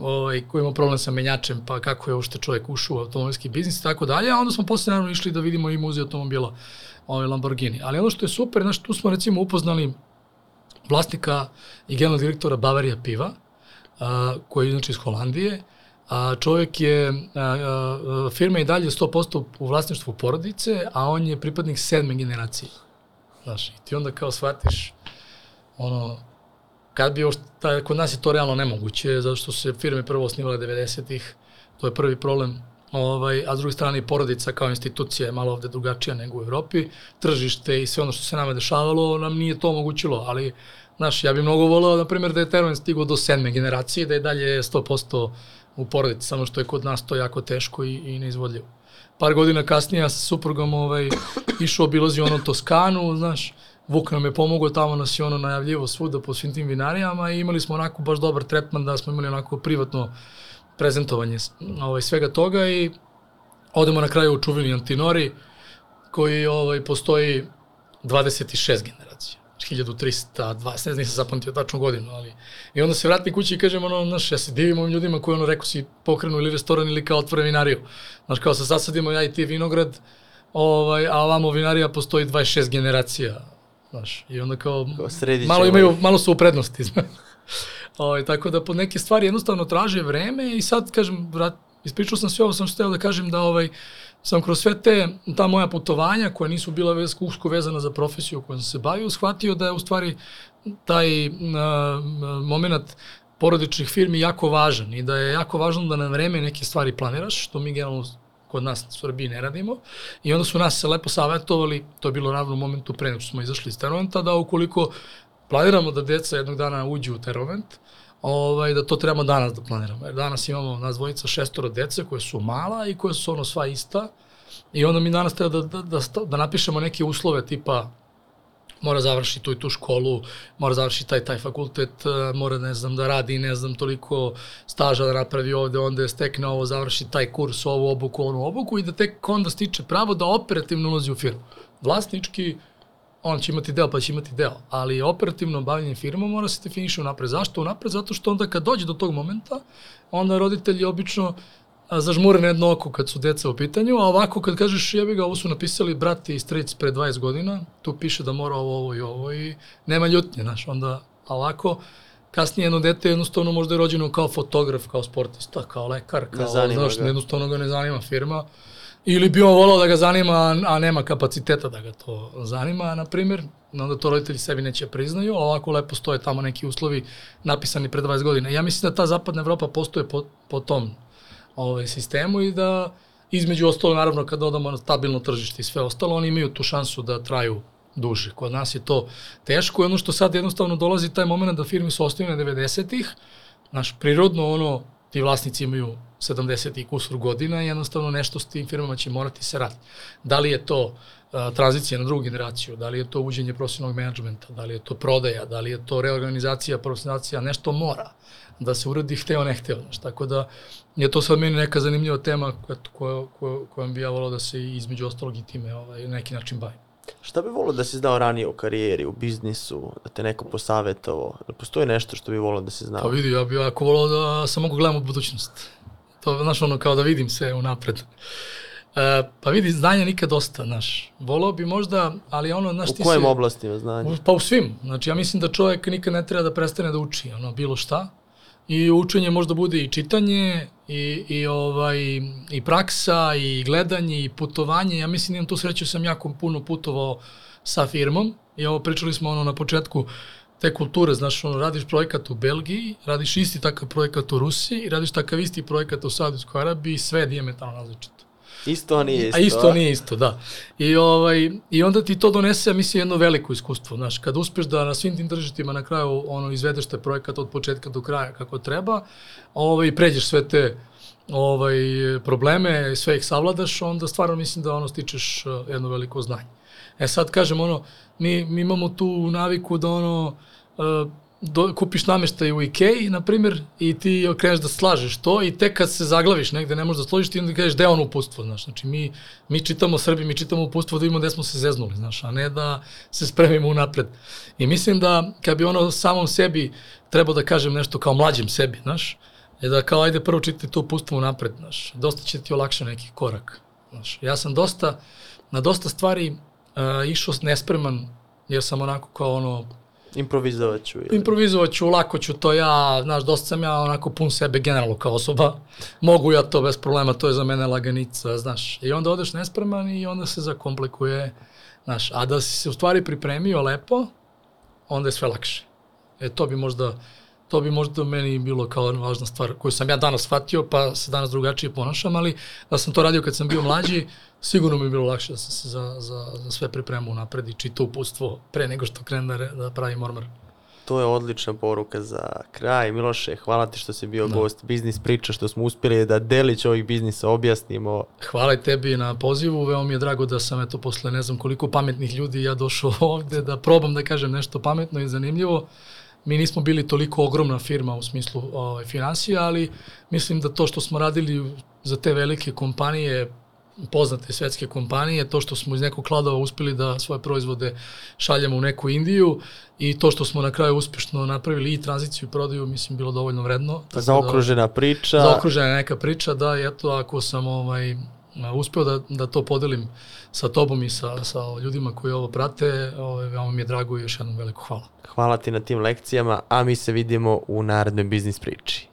ovaj, koji ima problem sa menjačem, pa kako je uopšte čovjek ušao u automobilski biznis i tako dalje, a onda smo posle naravno išli da vidimo i muzej automobila ovaj Lamborghini. Ali ono što je super, znači tu smo recimo upoznali vlasnika i generalnog direktora Bavarija piva, a, koji je znači iz Holandije, a čovjek je, a, a, firma je dalje 100% u vlasništvu porodice, a on je pripadnik sedme generacije. Znaš, i ti onda kao shvatiš, ono, kad bi još, ta, kod nas je to realno nemoguće, zato što se firme prvo osnivale 90-ih, to je prvi problem, ovaj, a s druge strane i porodica kao institucija je malo ovde drugačija nego u Evropi, tržište i sve ono što se nama dešavalo nam nije to omogućilo, ali Znaš, ja bih mnogo volao, na primjer, da je Termin stigao do sedme generacije, da je dalje 100% u porodici, samo što je kod nas to jako teško i, i neizvodljivo. Par godina kasnije ja sa suprugom ovaj, išao obilazi ono Toskanu, znaš, Vuk nam je pomogao, tamo nas je ono najavljivo svuda po svim tim vinarijama i imali smo onako baš dobar tretman da smo imali onako privatno prezentovanje ovaj, svega toga i odemo na kraju u čuveni Antinori koji ovaj, postoji 26 generacija. 1320, ne znam, nisam zapamtio tačnu godinu, ali... I onda se vratim kući i kažem, ono, znaš, ja se divim ovim ljudima koji, ono, rekao si, pokrenu ili restoran ili kao otvore vinariju. Znaš, kao se zasadimo ja i ti vinograd, ovaj, a ovamo vinarija postoji 26 generacija, znaš, i onda kao, Kao malo ćemo imaju, ih. malo su u prednosti, znaš. Ovaj, tako da pod neke stvari jednostavno traže vreme i sad, kažem, vrat, ispričao sam sve ovo, sam što da kažem da ovaj, sam kroz sve te, ta moja putovanja koja nisu bila vez, usko vezana za profesiju kojom sam se bavio, shvatio da je u stvari taj uh, moment porodičnih firmi jako važan i da je jako važno da na vreme neke stvari planiraš, što mi generalno kod nas u Srbiji ne radimo. I onda su nas se lepo savjetovali, to je bilo naravno u momentu pre nego što smo izašli iz Teroventa, da ukoliko planiramo da deca jednog dana uđu u Terovent, ovaj, da to trebamo danas da planiramo. Jer danas imamo nas dvojica šestoro dece koje su mala i koje su ono sva ista. I onda mi danas treba da, da, da, da napišemo neke uslove tipa mora završi tu i tu školu, mora završi taj taj fakultet, e, mora ne znam da radi ne znam toliko staža da napravi ovde, onda je stekne ovo, završi taj kurs, ovu obuku, onu obuku i da tek onda stiče pravo da operativno ulazi u firmu. Vlasnički on će imati deo pa će imati deo, ali operativno bavljanje firmom mora se definiše unapred. Zašto unapred? Zato što onda kad dođe do tog momenta, onda roditelji obično zažmure na jedno oko kad su deca u pitanju, a ovako kad kažeš jebi ga, ovo su napisali brati i stric pre 20 godina, tu piše da mora ovo, ovo i ovo i nema ljutnje, znaš, onda ovako, kasnije jedno dete jednostavno možda je rođeno kao fotograf, kao sportista, kao lekar, kao, znaš, ga. jednostavno ga ne zanima firma, ili bi on volao da ga zanima, a nema kapaciteta da ga to zanima, na primjer, onda to roditelji sebi neće priznaju, a ovako lepo stoje tamo neki uslovi napisani pre 20 godina. Ja mislim da ta zapadna Evropa postoje po, po tom ovaj, sistemu i da između ostalo, naravno, kad odamo na stabilno tržište i sve ostalo, oni imaju tu šansu da traju duže. Kod nas je to teško i ono što sad jednostavno dolazi taj moment da firme su ostavljene 90-ih, naš prirodno ono, ti vlasnici imaju 70 i kusur godina i jednostavno nešto s tim firmama će morati se raditi. Da li je to uh, tranzicija na drugu generaciju, da li je to uđenje profesionalnog menadžmenta, da li je to prodaja, da li je to reorganizacija, profesionalizacija, nešto mora da se uradi hteo, ne hteo. Znaš, tako da je to sad meni neka zanimljiva tema koja, koja, koja, kojom bi ja volao da se između ostalog i time ovaj, neki način bavim. Šta bi volio da si znao ranije u karijeri, u biznisu, da te neko posavetovao? Da postoji nešto što bi volio da si znao? Pa vidi, ja bih jako volao da sam mogu gledam u budućnost. To, znaš, ono, kao da vidim se unapred. E, pa vidi, znanja nikad dosta, znaš. Volao bi možda, ali ono, znaš, ti U kojim se, oblastima znanja? Pa u svim. Znači, ja mislim da čovjek nikad ne treba da prestane da uči, ono, bilo šta i učenje možda bude i čitanje i, i, ovaj, i praksa i gledanje i putovanje. Ja mislim da imam tu sreću, sam jako puno putovao sa firmom i ovo pričali smo ono na početku te kulture, znaš, ono, radiš projekat u Belgiji, radiš isti takav projekat u Rusiji i radiš takav isti projekat u Saudijskoj Arabiji, sve je diametralno različito. Isto nije isto. A isto nije isto, da. I, ovaj, I onda ti to donese, mislim, jedno veliko iskustvo. Znaš, kad uspeš da na svim tim tržištima na kraju ono, izvedeš te projekat od početka do kraja kako treba, ovaj, pređeš sve te ovaj, probleme, sve ih savladaš, onda stvarno mislim da ono stičeš eh, jedno veliko znanje. E sad kažem, ono, mi, mi imamo tu naviku da ono, uh, do, kupiš nameštaj u Ikei, na primjer, i ti kreneš da slažeš to i tek kad se zaglaviš negde, ne možeš da složiš, ti onda kažeš gde je ono upustvo, znaš. Znači, mi, mi čitamo Srbi, mi čitamo upustvo da vidimo gde smo se zeznuli, znaš, a ne da se spremimo unapred. I mislim da kad bi ono samom sebi trebao da kažem nešto kao mlađem sebi, znaš, je da kao ajde prvo čitaj to upustvo unapred, znaš, dosta će ti olakša neki korak. Znaš, ja sam dosta, na dosta stvari uh, išao nespreman, jer sam onako kao ono, Improvizovat ću. Ili? Improvizovat ću, lako ću to ja, znaš, dosta sam ja onako pun sebe generalno kao osoba. Mogu ja to bez problema, to je za mene laganica, znaš. I onda odeš nespreman i onda se zakomplikuje, znaš. A da si se u stvari pripremio lepo, onda je sve lakše. E to bi možda, to bi možda meni bilo kao važna stvar koju sam ja danas shvatio, pa se danas drugačije ponašam, ali da sam to radio kad sam bio mlađi, sigurno mi je bilo lakše da sam se za, za, za sve pripremao napred i čito upustvo pre nego što krenem da, da pravim ormar. To je odlična poruka za kraj. Miloše, hvala ti što si bio da. gost Biznis priča, što smo uspjeli da delić ovih biznisa objasnimo. Hvala i tebi na pozivu. Veoma mi je drago da sam eto posle ne znam koliko pametnih ljudi ja došao ovde da probam da kažem nešto pametno i zanimljivo. Mi nismo bili toliko ogromna firma u smislu ovaj, financija, ali mislim da to što smo radili za te velike kompanije poznate svetske kompanije, to što smo iz nekog kladova uspeli da svoje proizvode šaljemo u neku Indiju i to što smo na kraju uspešno napravili i tranziciju i prodaju, mislim, bilo dovoljno vredno. Zaokružena da, priča. Zaokružena neka priča, da, i eto, ako sam ovaj, uspeo da, da to podelim sa tobom i sa, sa ljudima koji ovo prate, ovaj, veoma mi je drago i još jednom veliko hvala. Hvala ti na tim lekcijama, a mi se vidimo u narednoj biznis priči.